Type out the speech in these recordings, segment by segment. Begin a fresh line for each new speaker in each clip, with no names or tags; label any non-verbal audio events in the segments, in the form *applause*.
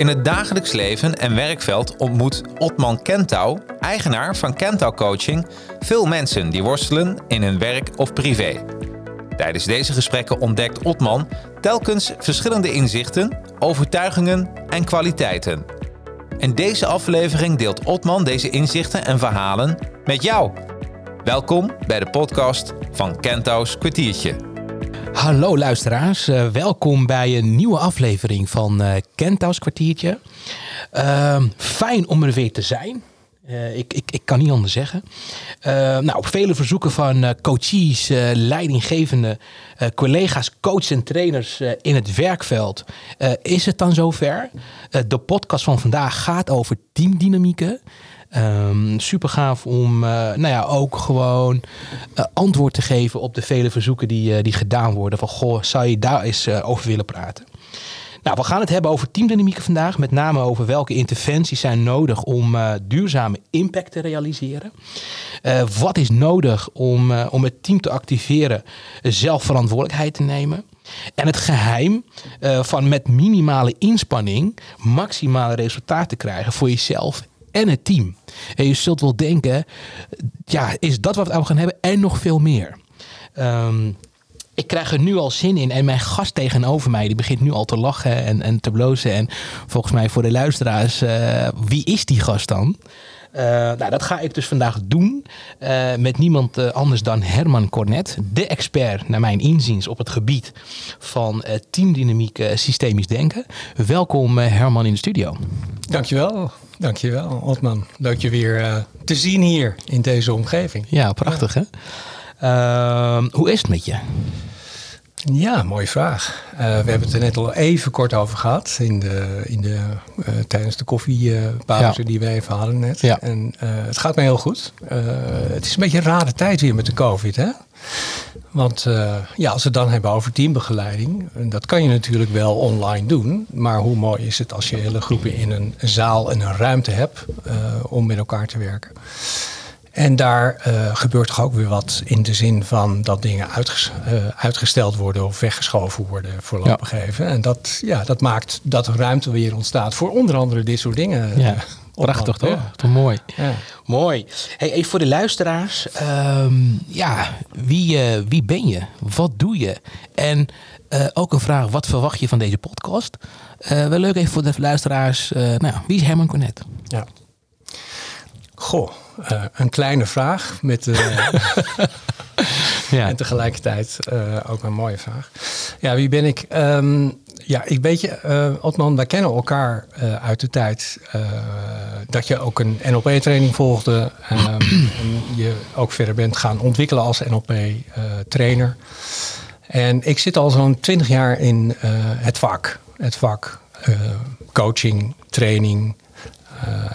In het dagelijks leven en werkveld ontmoet Otman Kentouw, eigenaar van Kentouw Coaching, veel mensen die worstelen in hun werk of privé. Tijdens deze gesprekken ontdekt Otman telkens verschillende inzichten, overtuigingen en kwaliteiten. In deze aflevering deelt Otman deze inzichten en verhalen met jou. Welkom bij de podcast van Kentouw's Kwartiertje.
Hallo luisteraars, uh, welkom bij een nieuwe aflevering van uh, Kentouw's Kwartiertje. Uh, fijn om er weer te zijn. Uh, ik, ik, ik kan niet anders zeggen. nou, op vele verzoeken van coaches, leidinggevende, collega's, coaches en trainers in het werkveld is het dan zover. de podcast van vandaag gaat over teamdynamieken. Um, super gaaf om uh, nou ja, ook gewoon uh, antwoord te geven op de vele verzoeken die, uh, die gedaan worden. Van goh, zou je daar eens over willen praten? Nou, we gaan het hebben over teamdynamieken vandaag. Met name over welke interventies zijn nodig om duurzame impact te realiseren. wat is nodig om, om het team te activeren zelf verantwoordelijkheid te nemen. En het geheim van met minimale inspanning maximale resultaten te krijgen voor jezelf en het team. En je zult wel denken, ja, is dat wat we gaan hebben en nog veel meer. Um, ik krijg er nu al zin in. En mijn gast tegenover mij, die begint nu al te lachen en, en te blozen. En volgens mij voor de luisteraars, uh, wie is die gast dan? Uh, nou, dat ga ik dus vandaag doen uh, met niemand anders dan Herman Cornet, de expert naar mijn inziens op het gebied van teamdynamiek systemisch denken. Welkom Herman in de studio.
Dankjewel. Dankjewel, Otman. Leuk je weer uh, te zien hier in deze omgeving.
Ja, prachtig hè? Uh, hoe is het met je?
Ja, mooie vraag. Uh, we hebben het er net al even kort over gehad in de, in de, uh, tijdens de koffiepauze ja. die we even hadden net. Ja. En uh, het gaat me heel goed. het is een beetje een rare tijd weer met de COVID, hè? Want uh, ja, als we het dan hebben over teambegeleiding, dat kan je natuurlijk wel online doen. Maar hoe mooi is het als je hele groepen in een zaal en een ruimte hebt uh, om met elkaar te werken. En daar uh, gebeurt toch ook weer wat in de zin van dat dingen uitges uitgesteld worden of weggeschoven worden voorlopig ja. even. En dat, ja, dat maakt dat ruimte weer ontstaat voor onder andere dit soort dingen.
Ja. Prachtig toch? Ja. Toch mooi. Ja. Mooi. Hey, even voor de luisteraars. Um, ja, wie, uh, wie ben je? Wat doe je? En uh, ook een vraag, wat verwacht je van deze podcast? Uh, wel leuk even voor de luisteraars. nou, wie is Herman Cornet?
Ja. Goh, een kleine vraag met... *laughs* ja. En tegelijkertijd ook een mooie vraag. Ja, wie ben ik? Um, ja, ik weet je, uh, Otman, wij kennen elkaar uh, uit de tijd uh, dat je ook een NLP-training volgde. Um, *clears throat* en je ook verder bent gaan ontwikkelen als NLP-trainer. en ik zit al zo'n twintig jaar in het vak. Het vak coaching, training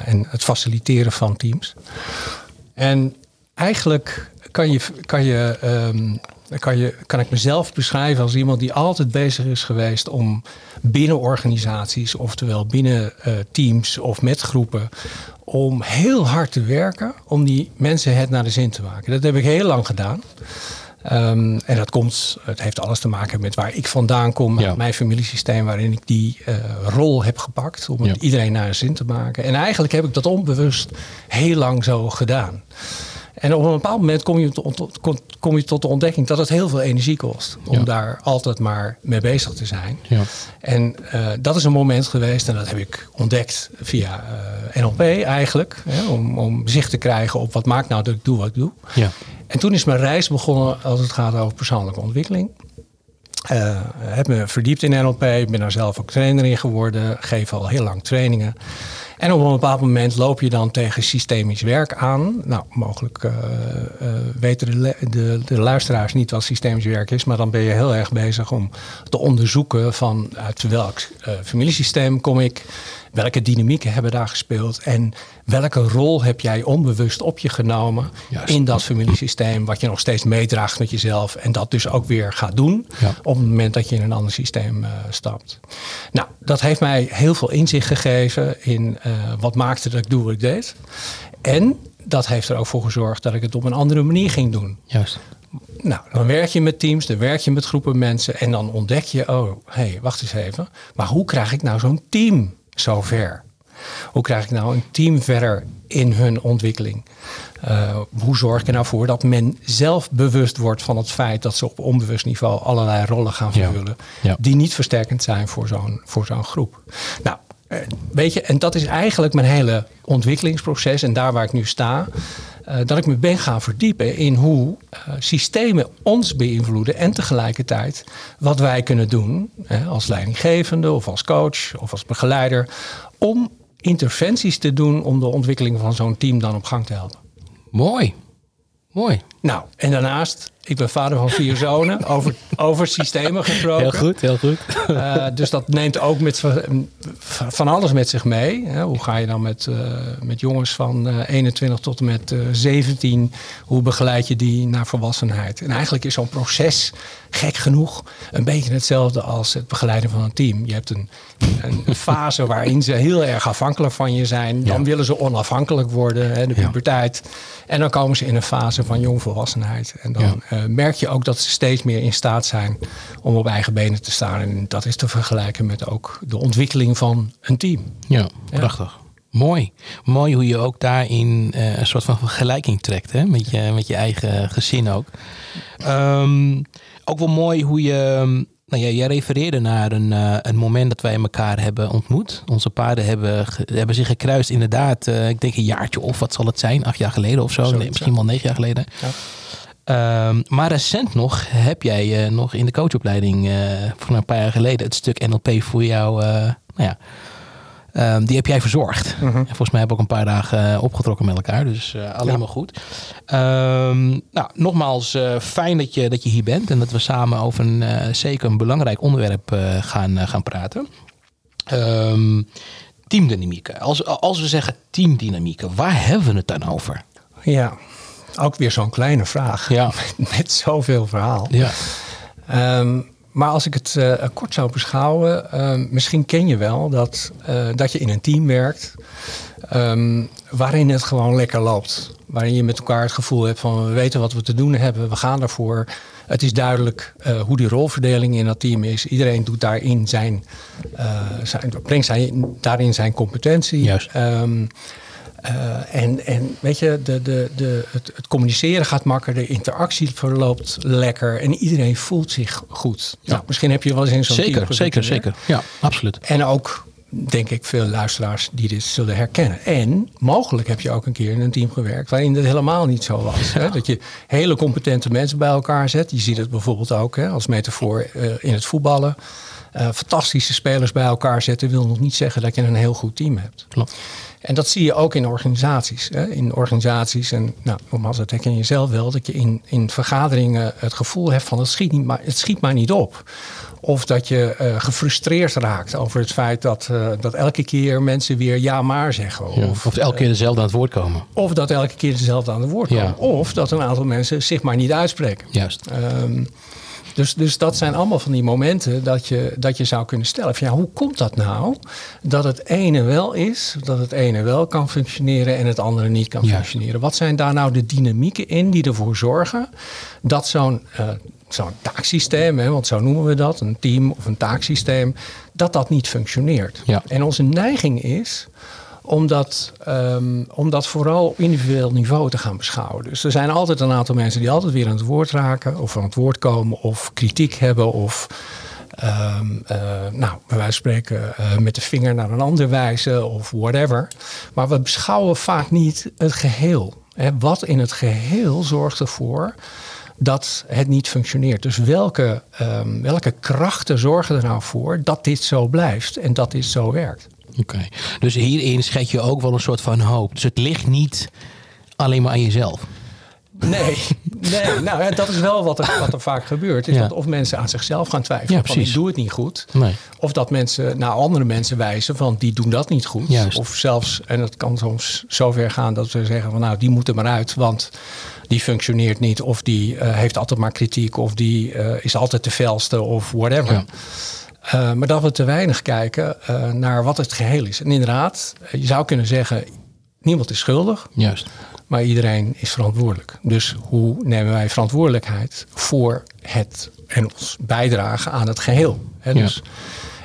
en het faciliteren van teams. En eigenlijk kan je, kan je um, dan kan, je, kan ik mezelf beschrijven als iemand die altijd bezig is geweest om binnen organisaties, oftewel binnen uh, teams of met groepen, om heel hard te werken om die mensen het naar de zin te maken. Dat heb ik heel lang gedaan. Um, en dat komt, het heeft alles te maken met waar ik vandaan kom, ja. mijn familiesysteem, waarin ik die uh, rol heb gepakt om ja. iedereen naar de zin te maken. En eigenlijk heb ik dat onbewust heel lang zo gedaan. En op een bepaald moment kom je, tot, kom je tot de ontdekking dat het heel veel energie kost. Om ja. daar altijd maar mee bezig te zijn. Ja. En uh, dat is een moment geweest, en dat heb ik ontdekt via uh, NLP eigenlijk. Hè, om, om zicht te krijgen op wat maakt nou dat ik doe wat ik doe. Ja. En toen is mijn reis begonnen als het gaat over persoonlijke ontwikkeling. Uh, heb me verdiept in NLP, ben daar zelf ook trainer in geworden, geef al heel lang trainingen. En op een bepaald moment loop je dan tegen systemisch werk aan. Nou, mogelijk uh, uh, weten de, de, de, luisteraars niet wat systemisch werk is, maar dan ben je heel erg bezig om te onderzoeken van uit welk uh, familiesysteem kom ik, welke dynamieken hebben daar gespeeld en welke rol heb jij onbewust op je genomen Juist. in dat familiesysteem, wat je nog steeds meedraagt met jezelf en dat dus ook weer gaat doen ja. op het moment dat je in een ander systeem uh, stapt. Nou, dat heeft mij heel veel inzicht gegeven in uh, wat maakte dat ik doe wat ik deed. En dat heeft er ook voor gezorgd dat ik het op een andere manier ging doen.
Juist.
Nou, dan werk je met teams, dan werk je met groepen mensen en dan ontdek je, oh, hé, hey, wacht eens even, maar hoe krijg ik nou zo'n team zover? Hoe krijg ik nou een team verder in hun ontwikkeling? Uh, hoe zorg ik er nou voor dat men zelf bewust wordt van het feit dat ze op onbewust niveau allerlei rollen gaan vervullen, ja. die niet versterkend zijn voor zo'n voor zo'n groep? Nou, eh, weet je, en dat is eigenlijk mijn hele ontwikkelingsproces en daar waar ik nu sta. Uh, dat ik me ben gaan verdiepen in hoe uh, systemen ons beïnvloeden en tegelijkertijd wat wij kunnen doen hè, als leidinggevende of als coach of als begeleider om interventies te doen om de ontwikkeling van zo'n team dan op gang te helpen.
Mooi. Mooi.
Nou, en daarnaast, ik ben vader van vier zonen, *laughs* over, over systemen gesproken.
Heel goed, heel goed.
Uh, dus dat neemt ook met, van alles met zich mee. Hè. Hoe ga je dan met, uh, met jongens van uh, 21 tot en met 17, hoe begeleid je die naar volwassenheid? En eigenlijk is zo'n proces, gek genoeg, een beetje hetzelfde als het begeleiden van een team. Je hebt een, een *laughs* fase waarin ze heel erg afhankelijk van je zijn. Dan ja. willen ze onafhankelijk worden, hè, de puberteit. Ja. En dan komen ze in een fase van jongvolwassenheid. En dan ja. Uh, merk je ook dat ze steeds meer in staat zijn om op eigen benen te staan. En dat is te vergelijken met ook de ontwikkeling van een team.
Ja, prachtig. Mooi. Mooi hoe je ook daarin uh, een soort van vergelijking trekt hè? Met, je, met je eigen gezin ook. Um, ook wel mooi hoe je nou ja, jij refereerde naar een, uh, een moment dat wij elkaar hebben ontmoet. Onze paarden hebben, hebben zich gekruist inderdaad, uh, ik denk een jaartje of wat zal het zijn, acht jaar geleden of zo. Nee, misschien wel negen jaar geleden. Ja. Um, maar recent nog heb jij uh, nog in de coachopleiding van een paar jaar geleden het stuk NLP voor jou, nou ja, Um, die heb jij verzorgd. Uh -huh. en volgens mij hebben we ook een paar dagen uh, opgetrokken met elkaar. Dus uh, alleen ja. maar goed. Um, nou, nogmaals, uh, fijn dat je, dat je hier bent. En dat we samen over een zeker een belangrijk onderwerp gaan, gaan praten. Teamdynamieken. Als, als we zeggen teamdynamieken, waar hebben we het dan over?
Ja, ook weer zo'n kleine vraag.
Ja.
Met, *laughs* met zoveel verhaal.
Ja.
Maar als ik het uh, kort zou beschouwen, uh, misschien ken je wel dat, uh, dat je in een team werkt um, waarin het gewoon lekker loopt. Waarin je met elkaar het gevoel hebt van we weten wat we te doen hebben, we gaan daarvoor. Het is duidelijk hoe die rolverdeling in dat team is. Iedereen doet daarin zijn, zijn brengt zijn, daarin zijn competentie.
Juist.
Um, uh, en, en weet je, de, de, de, het, het, communiceren gaat makkelijker, de interactie verloopt lekker en iedereen voelt zich goed.
Ja.
Nou, misschien heb je wel eens in zo'n
Zeker, zeker, zeker. Ja, absoluut.
En ook, denk ik, veel luisteraars die dit zullen herkennen. En mogelijk heb je ook een keer in een team gewerkt waarin dat helemaal niet zo was. Ja. Hè? Dat je hele competente mensen bij elkaar zet. Je ziet het bijvoorbeeld ook hè, als metafoor uh, in het voetballen. Uh, fantastische spelers bij elkaar zetten wil nog niet zeggen dat je een heel goed team hebt.
Klopt.
En dat zie je ook in organisaties. Hè? In organisaties, en nou, nogmaals, dat herken je zelf wel, dat je in, in vergaderingen het gevoel hebt van het schiet, niet maar, het schiet maar niet op. Of dat je uh, gefrustreerd raakt over het feit dat, uh, dat elke keer mensen weer ja maar zeggen.
Ja, of, of, elke keer dezelfde aan het woord komen.
Of dat elke keer dezelfde aan het woord komen.
Ja.
Of dat een aantal mensen zich maar niet uitspreken.
Juist.
Um, dus, dus dat zijn allemaal van die momenten dat je, dat je zou kunnen stellen. Van, ja, hoe komt dat nou dat het ene wel is, dat het ene wel kan functioneren en het andere niet kan
Ja.
functioneren? Wat zijn daar nou de dynamieken in die ervoor zorgen dat zo'n uh, zo'n taaksysteem, hè, want zo noemen we dat, een team of een taaksysteem, dat dat niet functioneert?
Ja.
En onze neiging is om dat, um, om dat vooral op individueel niveau te gaan beschouwen. Dus er zijn altijd een aantal mensen die altijd weer aan het woord raken, of aan het woord komen, of kritiek hebben, of um, nou, bij wijze van spreken uh, met de vinger naar een ander wijzen, of whatever. Maar we beschouwen vaak niet het geheel. Hè. Wat in het geheel zorgt ervoor dat het niet functioneert. Dus welke, um, welke krachten zorgen er nou voor dat dit zo blijft en dat dit zo werkt?
Oké, okay. dus hierin schet je ook wel een soort van hoop. Dus het ligt niet alleen maar aan jezelf.
Nee, *laughs* nee. nou ja, dat is wel wat er, wat er vaak gebeurt. Is
Ja.
dat of mensen aan zichzelf gaan twijfelen
Ja,
van ik doe het niet goed.
Nee.
Of dat mensen naar andere mensen wijzen van die doen dat niet goed.
Juist.
Of zelfs, en het kan soms zover gaan dat we zeggen van nou die moeten maar uit, want die functioneert niet. Of die uh, heeft altijd maar kritiek. Of die uh, is altijd de felste of whatever. Uh, maar dat we te weinig kijken uh, naar wat het geheel is. En inderdaad, je zou kunnen zeggen, niemand is schuldig,
Juist.
maar iedereen is verantwoordelijk. Dus hoe nemen wij verantwoordelijkheid voor het en ons bijdragen aan het geheel? Hè?
Ja.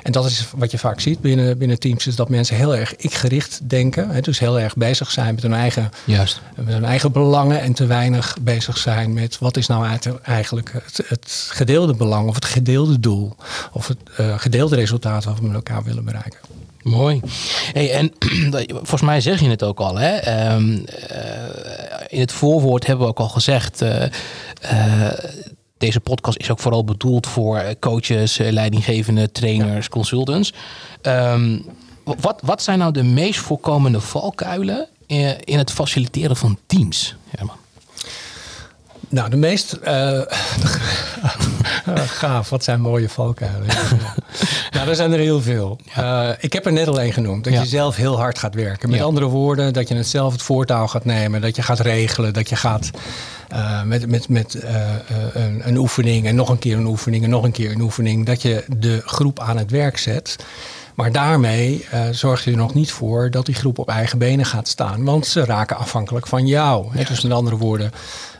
En dat is wat je vaak ziet binnen, binnen teams, is dat mensen heel erg ik-gericht denken. Hè, dus heel erg bezig zijn met hun, eigen,
Juist.
met hun eigen belangen en te weinig bezig zijn met wat is nou eigenlijk het, het gedeelde belang of het gedeelde doel of het uh, gedeelde resultaat wat we met elkaar willen bereiken.
Mooi. Hey, en *clears throat* volgens mij zeg je het ook al. Hè? Um, uh, in het voorwoord hebben we ook al gezegd. Uh, deze podcast is ook vooral bedoeld voor coaches, leidinggevende, trainers, consultants. Um, wat, wat zijn nou de meest voorkomende valkuilen in, in het faciliteren van teams? Herman?
Nou, de meest uh, *laughs* gaaf. Wat zijn mooie valkuilen. *laughs* nou, er zijn er heel veel. Uh, ik heb er net al één genoemd. Dat ja. je zelf heel hard gaat werken. Met ja. andere woorden, dat je het zelf het voortouw gaat nemen. Dat je gaat regelen. Dat je gaat uh, met, met, met een, een oefening en nog een keer een oefening en nog een keer een oefening. Dat je de groep aan het werk zet. Maar daarmee uh, zorg je er nog niet voor dat die groep op eigen benen gaat staan. Want ze raken afhankelijk van jou. Hè? Dus met andere woorden,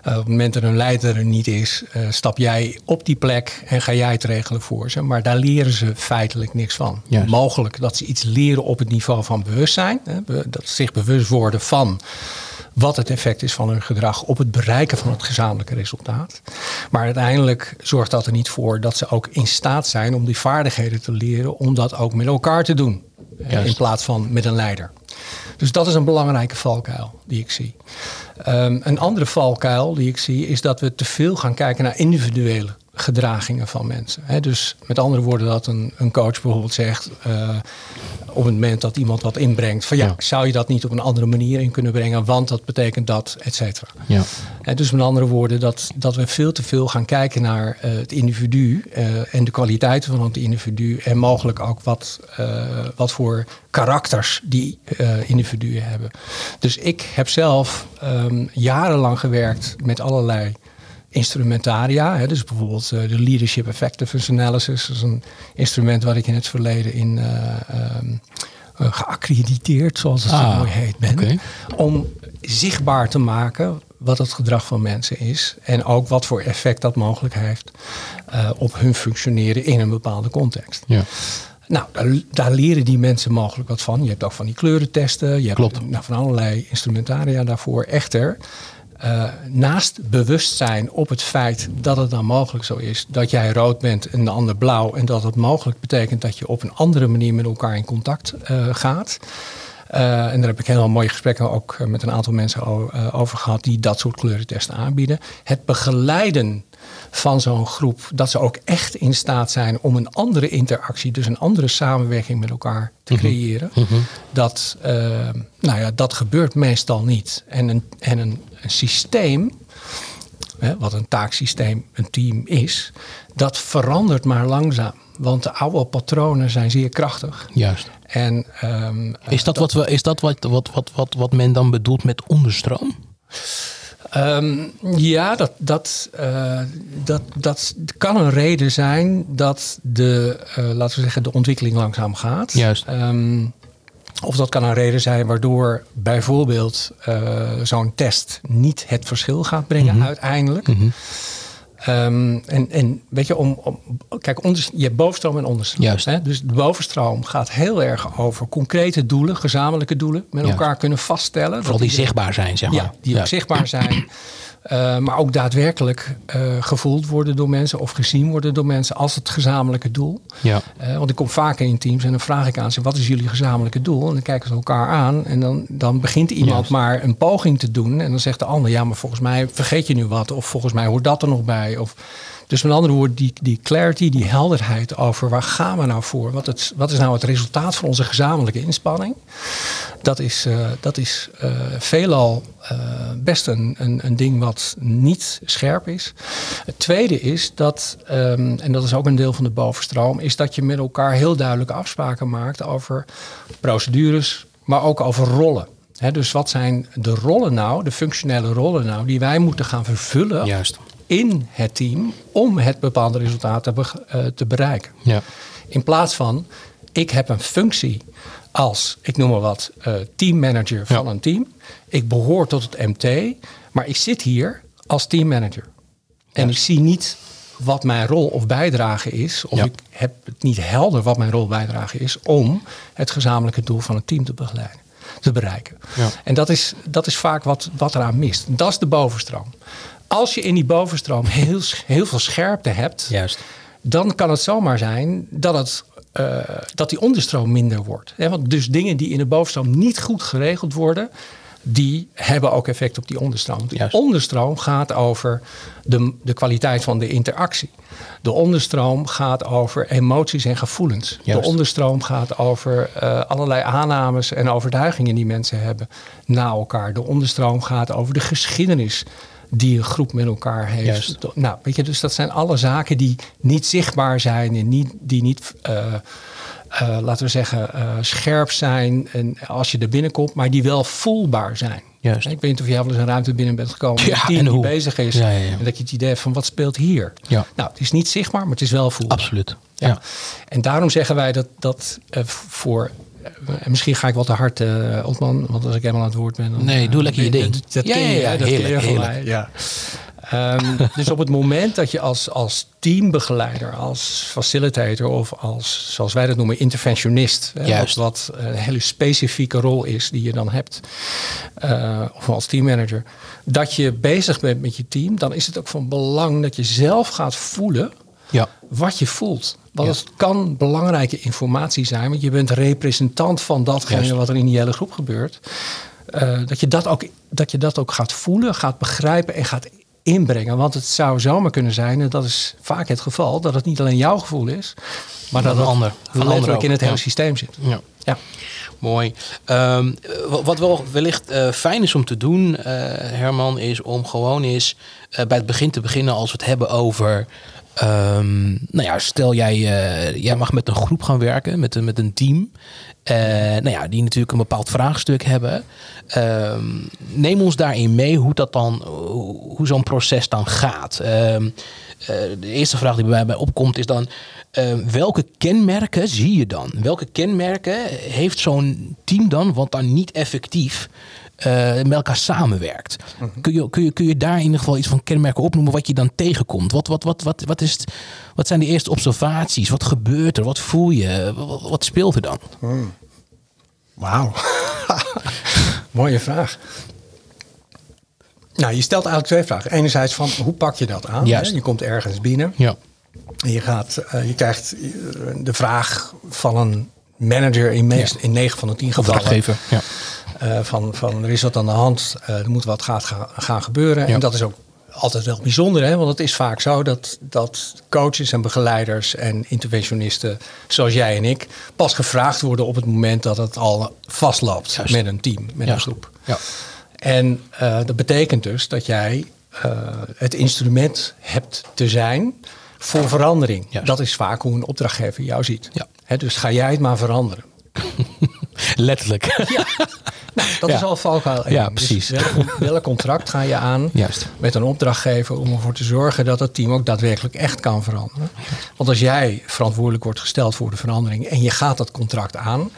uh, op het moment dat een leider er niet is, uh, stap jij op die plek en ga jij het regelen voor ze. Maar daar leren ze feitelijk niks van. Mogelijk dat ze iets leren op het niveau van bewustzijn. Hè? Dat ze zich bewust worden van wat het effect is van hun gedrag op het bereiken van het gezamenlijke resultaat. Maar uiteindelijk zorgt dat er niet voor dat ze ook in staat zijn om die vaardigheden te leren om dat ook met elkaar te doen. Juist. In plaats van met een leider. Dus dat is een belangrijke valkuil die ik zie. Um, een andere valkuil die ik zie is dat we te veel gaan kijken naar individuele gedragingen van mensen. He, dus met andere woorden dat een, een coach bijvoorbeeld zegt... Uh, op het moment dat iemand wat inbrengt... van ja, ja, zou je dat niet op een andere manier in kunnen brengen... want dat betekent dat, et cetera.
Ja.
Dus met andere woorden dat, dat we veel te veel gaan kijken naar uh, het individu... Uh, en de kwaliteiten van het individu... en mogelijk ook wat, wat voor karakters die individuen hebben. Dus ik heb zelf um, jarenlang gewerkt met allerlei instrumentaria. Hè, dus bijvoorbeeld uh, de Leadership Effectiveness Analysis. Dat is een instrument wat ik in het verleden in uh, um, uh, geaccrediteerd, zoals het ah, zo mooi heet, ben.
Okay.
Om zichtbaar te maken wat het gedrag van mensen is. En ook wat voor effect dat mogelijk heeft op hun functioneren in een bepaalde context.
Ja.
Nou, daar, daar, leren die mensen mogelijk wat van. Je hebt ook van die kleurentesten. Je
Klopt.
hebt nou, van allerlei instrumentaria daarvoor. Echter, uh, naast bewustzijn op het feit dat het dan mogelijk zo is dat jij rood bent en de ander blauw en dat het mogelijk betekent dat je op een andere manier met elkaar in contact uh, gaat. Uh, en daar heb ik heel mooie gesprekken ook met een aantal mensen over gehad die dat soort kleurentesten aanbieden. Het begeleiden van zo'n groep, dat ze ook echt in staat zijn om een andere interactie, dus een andere samenwerking met elkaar te creëren.
Mm -hmm.
Dat, nou ja, dat gebeurt meestal niet. En een, en een, een systeem, hè, wat een taaksysteem, een team is, dat verandert maar langzaam. Want de oude patronen zijn zeer krachtig.
Juist.
En, um,
is dat, dat, wat, we, is dat wat, wat, wat, wat, wat men dan bedoelt met onderstroom?
Um, ja, dat, dat, uh, dat, dat kan een reden zijn dat de, uh, laten we zeggen, de ontwikkeling langzaam gaat.
Juist.
Um, of dat kan een reden zijn waardoor bijvoorbeeld uh, zo'n test niet het verschil gaat brengen
Mhm.
mm -hmm. uiteindelijk.
Mm -hmm.
Um, en, en weet je, om, om, kijk, onder, je hebt bovenstroom en onderstroom.
Juist.
Hè? Dus de bovenstroom gaat heel erg over concrete doelen, gezamenlijke doelen, met
Juist.
elkaar kunnen vaststellen.
Vooral die zichtbaar zijn, zeg maar.
Ja, die ja. ook zichtbaar zijn. Uh, maar ook daadwerkelijk uh, gevoeld worden door mensen of gezien worden door mensen als het gezamenlijke doel.
Ja.
Uh, want ik kom vaker in teams en dan vraag ik aan ze: wat is jullie gezamenlijke doel? En dan kijken ze elkaar aan en dan, dan begint iemand maar een poging te doen. En dan zegt de ander: ja, maar volgens mij vergeet je nu wat. Of volgens mij hoort dat er nog bij. Of, dus met andere woorden, die, die clarity, die helderheid over waar gaan we nou voor? Wat, het, wat is nou het resultaat van onze gezamenlijke inspanning? Dat is, uh, dat is uh, veelal uh, best een, een, een, ding wat niet scherp is. Het tweede is dat, um, en dat is ook een deel van de bovenstroom, is dat je met elkaar heel duidelijke afspraken maakt over procedures, maar ook over rollen. Dus wat zijn de rollen nou, de functionele rollen nou, die wij moeten gaan vervullen
Juist.
In het team om het bepaalde resultaat te, be uh, te bereiken.
Ja.
In plaats van, ik heb een functie als, ik noem maar wat, uh, teammanager van ja. een team. Ik behoor tot het MT, maar ik zit hier als teammanager. En
Ja.
ik zie niet wat mijn rol of bijdrage is. Of
Ja.
ik heb het niet helder wat mijn rol bijdrage is om het gezamenlijke doel van het team te begeleiden. Te bereiken.
Ja.
En dat is, dat is vaak wat, wat eraan mist. Dat is de bovenstroom. Als je in die bovenstroom heel, heel veel scherpte hebt,
Juist.
dan kan het zomaar zijn dat, het, eh, dat die onderstroom minder wordt. Hè, want dus dingen die in de bovenstroom niet goed geregeld worden, die hebben ook effect op die onderstroom. De
Juist.
onderstroom gaat over de, de kwaliteit van de interactie. De onderstroom gaat over emoties en gevoelens.
Juist.
De onderstroom gaat over eh, allerlei aannames en overtuigingen die mensen hebben na elkaar. De onderstroom gaat over de geschiedenis die een groep met elkaar heeft.
Juist.
Nou, weet je, dus dat zijn alle zaken die niet zichtbaar zijn en niet, die niet, eh, eh, laten we zeggen, eh, scherp zijn en als je er binnenkomt, maar die wel voelbaar zijn.
Juist.
Ik weet niet of jij wel eens een ruimte binnen bent gekomen
Ja,
die
hoe?
bezig is.
Ja, ja.
En dat je het idee hebt van wat speelt hier.
Ja.
Nou, het is niet zichtbaar, maar het is wel voelbaar.
Absoluut.
Ja.
Ja.
En daarom zeggen wij dat, dat voor. En misschien ga ik wel te hard, eh Otman, want als ik helemaal aan het woord ben. Dan,
Nee, doe
eh,
lekker je ding.
Dat, dat
Ja,
ken je,
ja,
dat
heerlijk, heerlijk.
Ja. Ehm, *laughs* dus op het moment dat je als, als teambegeleider, als facilitator of als, zoals wij dat noemen, interventionist, hè,
Juist.
wat, wat een hele specifieke rol is die je dan hebt, eh, of als teammanager, dat je bezig bent met je team, dan is het ook van belang dat je zelf gaat voelen
Ja.
wat je voelt. Want
Ja.
het kan belangrijke informatie zijn, want je bent representant van datgene
Juist.
wat er in die hele groep gebeurt. Eh, dat, je dat, ook, dat je dat ook gaat voelen, gaat begrijpen en gaat inbrengen. Want het zou zomaar kunnen zijn, en dat is vaak het geval, dat het niet alleen jouw gevoel is, maar dat
een ander. Een
letterlijk
ander ook.
in het hele
Ja.
systeem zit.
Ja.
Ja.
Mooi. Ehm, wa- wat wel wellicht eh, fijn is om te doen, eh, Herman, is om gewoon eens bij het begin te beginnen als we het hebben over. Ehm, nou ja, stel jij, eh, jij mag met een groep gaan werken, met, een- met een team. eh, nou ja, die natuurlijk een bepaald vraagstuk hebben. Ehm, neem ons daarin mee hoe dat dan, hoe, zo'n proces dan gaat. Ehm, eh, de eerste vraag die bij mij opkomt is dan: welke kenmerken zie je dan? Welke kenmerken heeft zo'n team dan, wat dan niet effectief met elkaar samenwerkt? kun, je, kun, je, kun je daar in ieder geval iets van kenmerken opnoemen wat je dan tegenkomt? Wat, wat, wat, wat, wat, is het, wat zijn de eerste observaties? Wat gebeurt er? Wat voel je? Wat, wat speelt er dan?
Wauw. *laughs* Mooie vraag. Nou, je stelt eigenlijk twee vragen. Enerzijds van hoe pak je dat aan?
Juist.
hè? Je komt ergens binnen.
Ja,
En je, gaat, eh, je krijgt eh, de vraag van een manager in, meest, in 9 van de 10 gevallen.
opdrachtgever. Ja.
Eh, van, van er is wat aan de hand, eh, er moet wat gaat, gaan, gaan gebeuren.
Ja.
En dat is ook altijd wel bijzonder, hè? want het is vaak zo dat, dat coaches en begeleiders en interventionisten, zoals jij en ik, pas gevraagd worden op het moment dat het al vastloopt
Juist.
met een team, met een groep.
Ja.
En eh, dat betekent dus dat jij het instrument hebt te zijn voor verandering.
Juist.
Dat is vaak hoe een opdrachtgever jou ziet.
Ja.
Hè, dus ga jij het maar veranderen. *laughs*
Letterlijk. *laughs*
Nou, dat
Ja.
is al valkuil.
Ja,
Dus
precies.
welk, *laughs* welk contract ga je aan
Juist.
met een opdrachtgever om ervoor te zorgen dat het team ook daadwerkelijk echt kan veranderen? Want als jij verantwoordelijk wordt gesteld voor de verandering en je gaat dat contract aan,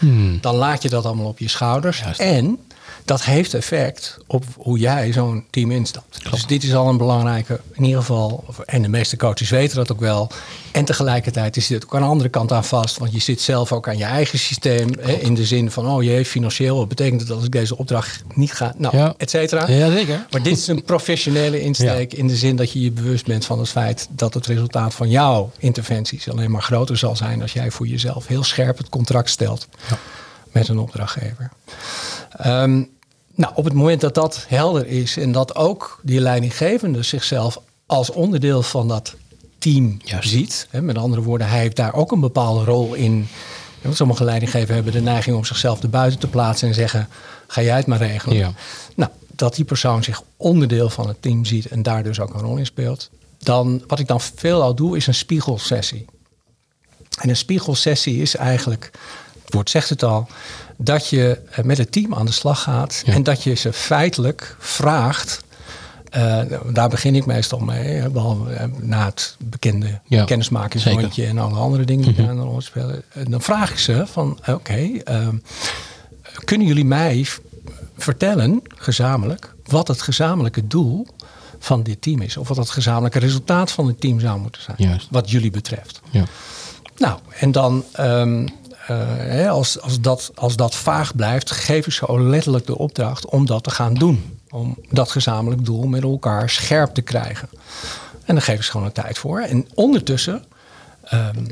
dan laat je dat allemaal op je schouders.
Hmm. Juist.
En dat heeft effect op hoe jij zo'n team instapt. Dus dit is al een belangrijke, in ieder geval, en de meeste coaches weten dat ook wel. En tegelijkertijd is dit ook aan de andere kant aan vast, want je zit zelf ook aan je eigen systeem. Hè, in de zin van, oh jee, financieel, wat betekent het als ik deze opdracht niet ga, nou,
Ja.
et cetera.
Ja, zeker.
Maar dit is een professionele insteek in de zin dat je je bewust bent van het feit dat het resultaat van jouw interventies alleen maar groter zal zijn als jij voor jezelf heel scherp het contract stelt met een opdrachtgever. Ehm, nou, op het moment dat dat helder is en dat ook die leidinggevende zichzelf als onderdeel van dat team
Juist.
ziet, hè, met andere woorden, hij heeft daar ook een bepaalde rol in. Want sommige leidinggevenden hebben de neiging om zichzelf erbuiten te plaatsen en zeggen: ga jij het maar regelen.
Ja.
Nou, dat die persoon zich onderdeel van het team ziet en daar dus ook een rol in speelt. Dan, wat ik dan veelal doe, is een spiegelsessie. En een spiegelsessie is eigenlijk, woord zegt het al, dat je eh, met het team aan de slag gaat
Ja.
en dat je ze feitelijk vraagt. eh, daar begin ik meestal mee, behalve eh, na het bekende
Ja,
kennismakingsrondje en alle andere dingen die daar een rol spelen. En dan vraag ik ze van, oké, ehm, kunnen jullie mij vertellen, gezamenlijk, wat het gezamenlijke doel van dit team is. Of wat het gezamenlijke resultaat van het team zou moeten zijn.
Juist.
Wat jullie betreft.
Ja.
Nou, en dan, ehm, eh, hè, als, als, dat, als dat vaag blijft, geef ik ze ook letterlijk de opdracht om dat te gaan doen. Om dat gezamenlijk doel met elkaar scherp te krijgen. En dan geef ik ze gewoon een tijd voor. En ondertussen ehm,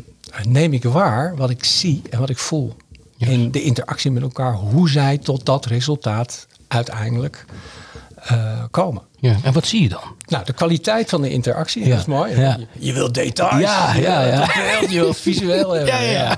neem ik waar wat ik zie en wat ik voel. In de interactie met elkaar, hoe zij tot dat resultaat uiteindelijk eh, komen.
Ja. En wat zie je dan?
Nou, de kwaliteit van de interactie,
Ja.
dat is mooi.
Ja.
Je, je wilt details.
Ja, ja, ja. *laughs*
je wilt visueel *laughs* hebben.
Ja, ja.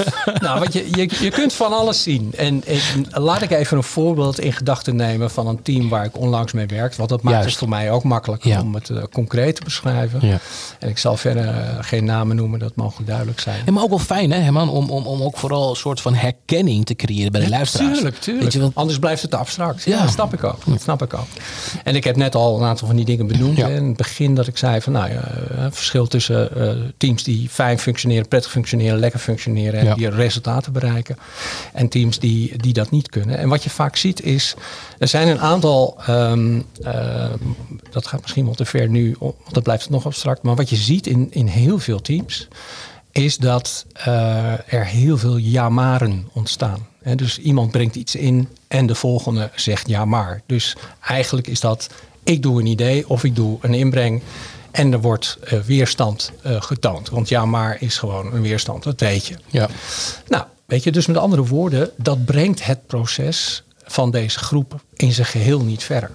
*laughs*
nou, want je, je, je kunt van alles zien. En laat ik even een voorbeeld in gedachten nemen van een team waar ik onlangs mee werk. Want dat maakt
Juist.
het voor mij ook makkelijker
Ja.
om het eh, concreet te beschrijven.
Ja.
En ik zal verder eh, geen namen noemen, dat mogen duidelijk zijn.
Maar ook wel fijn, hè, Herman, om, om, om ook vooral een soort van herkenning te creëren bij de luisteraars.
Tuurlijk, tuurlijk.
Weet je wel?
Anders blijft het abstract. Ja, dat snap ik ook. Dat snap ik ook. En ik heb net al een aantal van die dingen benoemd. Hè. In het begin dat ik zei van nou ja, eh, verschil tussen teams die fijn functioneren, prettig functioneren, lekker functioneren en
Ja.
die resultaten bereiken. En teams die, die dat niet kunnen. En wat je vaak ziet is, er zijn een aantal, ehm, eh, dat gaat misschien wel te ver nu, want dat blijft nog abstract. Maar wat je ziet in, in heel veel teams, is dat eh, er heel veel ja-maren ontstaan. Hè, dus iemand brengt iets in en de volgende zegt ja maar. Dus eigenlijk is dat ik doe een idee of ik doe een inbreng en er wordt eh, weerstand eh, getoond. Want ja maar is gewoon een weerstand, dat weet je.
Ja.
Nou, weet je, dus met andere woorden, dat brengt het proces van deze groep in zijn geheel niet verder.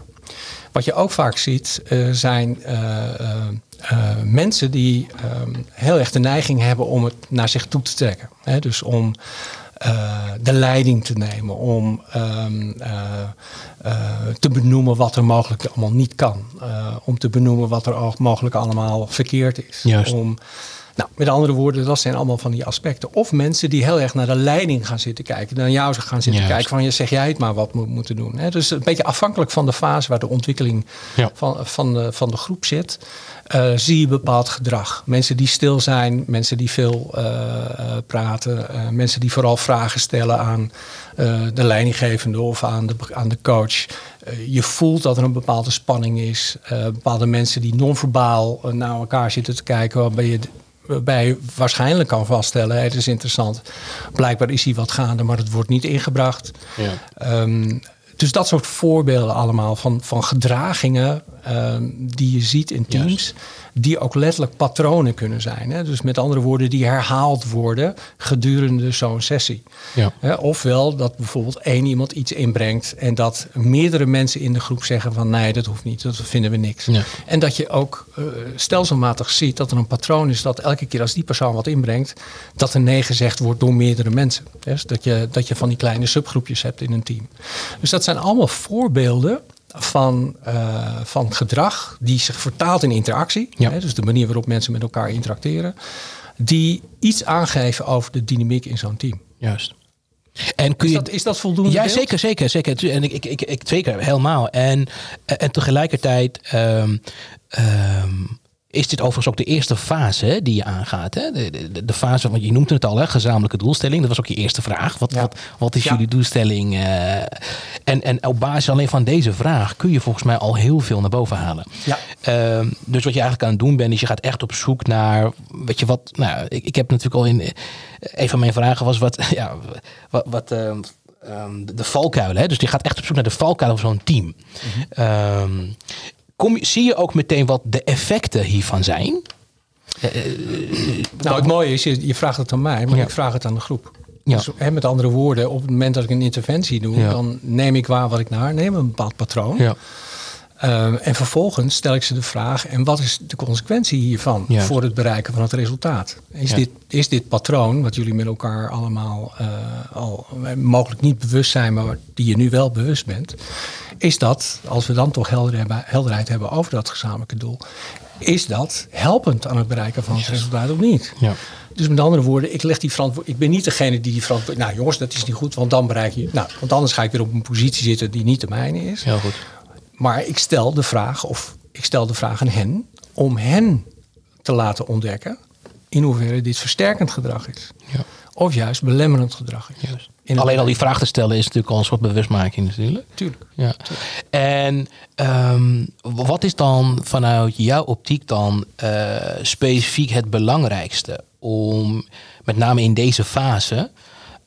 Wat je ook vaak ziet, eh, zijn mensen die ehm, heel erg de neiging hebben om het naar zich toe te trekken. Hè? Dus om eh, de leiding te nemen, om ehm, eh, eh, te benoemen wat er mogelijk allemaal niet kan. Om te benoemen wat er ook mogelijk allemaal verkeerd is.
Juist.
Om, nou, met andere woorden, dat zijn allemaal van die aspecten. Of mensen die heel erg naar de leiding gaan zitten kijken. Naar jou gaan zitten kijken van, je zeg jij het maar wat we moeten doen. Hè? Dus een beetje afhankelijk van de fase waar de ontwikkeling
Ja.
van, van, de, van de groep zit. eh, zie je bepaald gedrag. Mensen die stil zijn, mensen die veel eh, eh, praten, mensen die vooral vragen stellen aan de leidinggevende of aan de, aan de coach. Je voelt dat er een bepaalde spanning is. Bepaalde mensen die non-verbaal naar elkaar zitten te kijken, waarbij je waarbij je waarschijnlijk kan vaststellen, het is interessant. Blijkbaar is hier wat gaande, maar het wordt niet ingebracht.
Ja.
Ehm, dus dat soort voorbeelden allemaal van, van gedragingen ehm, die je ziet in teams.
Juist.
Die ook letterlijk patronen kunnen zijn. Hè? Dus met andere woorden, die herhaald worden gedurende zo'n sessie.
Ja.
Hè, ofwel dat bijvoorbeeld één iemand iets inbrengt en dat meerdere mensen in de groep zeggen van nee, dat hoeft niet, dat vinden we niks.
Ja.
En dat je ook eh, stelselmatig ziet dat er een patroon is dat elke keer als die persoon wat inbrengt, dat er nee gezegd wordt door meerdere mensen. Dus dat je, dat je van die kleine subgroepjes hebt in een team. Dus dat zijn allemaal voorbeelden van, eh, van gedrag die zich vertaalt in interactie.
Ja.
Hè, dus de manier waarop mensen met elkaar interacteren. Die iets aangeven over de dynamiek in zo'n team.
Juist. En kun
Is
je...
dat, is dat voldoende?
Ja,
beeld?
zeker, zeker, zeker. En ik, ik, ik, ik zeker helemaal. En, en tegelijkertijd ehm, is dit overigens ook de eerste fase hè, die je aangaat. Hè? De, de, de fase, want je noemt het al, hè, gezamenlijke doelstelling. Dat was ook je eerste vraag. Wat,
Ja.
wat, wat is
Ja.
jullie doelstelling? eh? en, en op basis alleen van deze vraag kun je volgens mij al heel veel naar boven halen.
Ja.
Ehm, dus wat je eigenlijk aan het doen bent, is je gaat echt op zoek naar, weet je wat, nou, ik, ik heb natuurlijk al in, eh, een van mijn vragen was wat, *laughs* ja, wat, wat ehm, ehm, de, de valkuilen. Hè? Dus je gaat echt op zoek naar de valkuilen van zo'n team. Ehm, kom, zie je ook meteen wat de effecten hiervan zijn?
Nou, het mooie is, je, je vraagt het aan mij, maar
Ja.
ik vraag het aan de groep.
Ja.
Dus, hè, met andere woorden, op het moment dat ik een interventie doe,
Ja.
dan neem ik waar wat ik naar neem, een bepaald patroon. Ehm, en vervolgens stel ik ze de vraag: en wat is de consequentie hiervan voor het bereiken van het resultaat? Is,
Ja.
dit, is dit patroon, wat jullie met elkaar allemaal eh, al eh, mogelijk niet bewust zijn, maar die je nu wel bewust bent, is dat, als we dan toch helder hebben, helderheid hebben over dat gezamenlijke doel, is dat helpend aan het bereiken van het resultaat of niet?
Ja.
Dus met andere woorden, ik leg die. Ik ben niet degene die die verantwoord. Nou jongens, dat is niet goed, want dan bereik je. Nou, want anders ga ik weer op een positie zitten die niet de mijne is.
Heel goed.
Maar ik stel de vraag, of ik stel de vraag aan hen, om hen te laten ontdekken in hoeverre dit versterkend gedrag is.
Ja.
Of juist belemmerend gedrag is.
Juist. Alleen al die vraag te stellen is natuurlijk al een soort bewustmaking natuurlijk.
Tuurlijk.
Ja. En ehm, wat is dan vanuit jouw optiek dan eh, specifiek het belangrijkste om met name in deze fase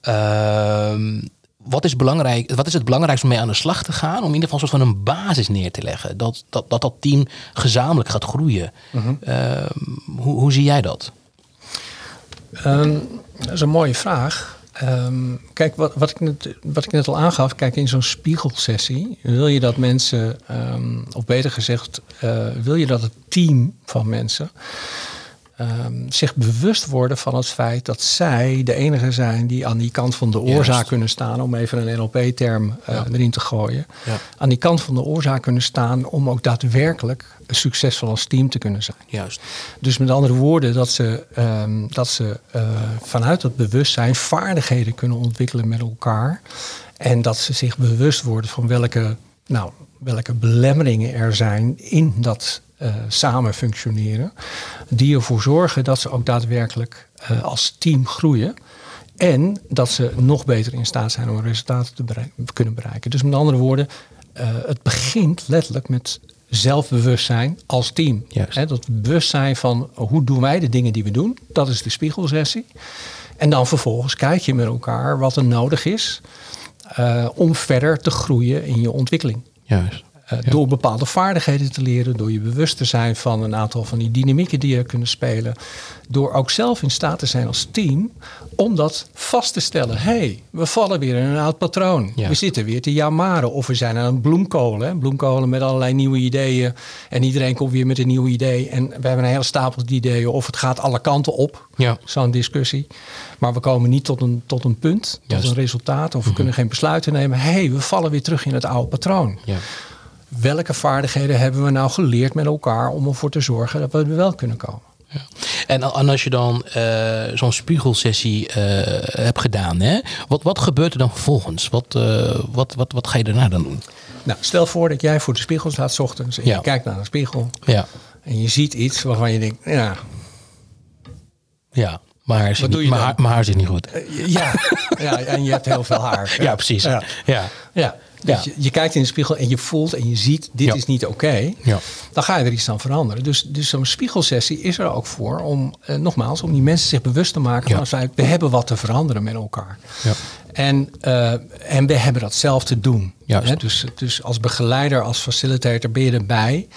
ehm, wat is, belangrijk, wat is het belangrijkste om mee aan de slag te gaan? Om in ieder geval een soort van een basis neer te leggen. Dat dat, dat, dat team gezamenlijk gaat groeien. Ehm, hoe, hoe zie jij dat?
Dat is een mooie vraag. Ehm, kijk, wat, wat, ik net, wat ik net al aangaf, kijk, in zo'n spiegelsessie wil je dat mensen, ehm, of beter gezegd, eh, wil je dat het team van mensen ehm, zich bewust worden van het feit dat zij de enige zijn die aan die kant van de oorzaak
Juist.
kunnen staan, om even een NLP-term eh,
Ja.
erin te gooien.
Ja.
Aan die kant van de oorzaak kunnen staan om ook daadwerkelijk succesvol als team te kunnen zijn.
Juist.
Dus met andere woorden, dat ze, ehm, dat ze eh, vanuit dat bewustzijn vaardigheden kunnen ontwikkelen met elkaar. En dat ze zich bewust worden van welke, nou, welke belemmeringen er zijn in dat eh, samen functioneren. Die ervoor zorgen dat ze ook daadwerkelijk eh, als team groeien. En dat ze nog beter in staat zijn om resultaten te kunnen bereiken. Dus met andere woorden, eh, het begint letterlijk met zelfbewustzijn als team. Hè, dat bewustzijn van hoe doen wij de dingen die we doen. Dat is de spiegelsessie. En dan vervolgens kijk je met elkaar wat er nodig is om verder te groeien in je ontwikkeling.
Juist.
Eh, Door bepaalde vaardigheden te leren, door je bewust te zijn van een aantal van die dynamieken die er kunnen spelen. Door ook zelf in staat te zijn als team om dat vast te stellen. Hé, hey, we vallen weer in een oud patroon.
Ja.
We zitten weer te jamaren of we zijn aan een bloemkolen. Hè? Bloemkolen met allerlei nieuwe ideeën. En iedereen komt weer met een nieuw idee. En we hebben een hele stapel ideeën of het gaat alle kanten op.
Ja.
Zo'n discussie. Maar we komen niet tot een, tot een punt, tot
Juist. Mhm.
een resultaat. Of we kunnen geen besluiten nemen. Hé, hey, we vallen weer terug in het oude patroon
Ja.
Welke vaardigheden hebben we nou geleerd met elkaar om ervoor te zorgen dat we er wel kunnen komen?
Ja. En, en als je dan eh, zo'n spiegelsessie eh, hebt gedaan, hè? Wat, wat gebeurt er dan vervolgens? Wat, eh, wat, wat, wat ga je daarna dan doen?
Nou, stel voor dat jij voor de spiegel staat 's ochtends en
Ja.
je kijkt naar een spiegel
Ja,
en je ziet iets waarvan je denkt, ja,
ja. Mijn haar, zit
Wat
niet,
doe je
mijn,
dan?
haar, mijn haar zit niet goed.
ja, ja, en je hebt heel veel haar. *laughs*
Ja, precies.
Ja.
Ja.
Ja. Dus
Ja.
Je, je kijkt in de spiegel en je voelt en je ziet, dit
Ja.
is niet oké.
Ja.
Dan ga je er iets aan veranderen. Dus, dus zo'n spiegelsessie is er ook voor om, eh, nogmaals, om die mensen zich bewust te maken van feit, we hebben wat te veranderen met elkaar.
Ja.
En, eh, en we hebben dat zelf te doen. Hè, dus, dus als begeleider, als facilitator ben je erbij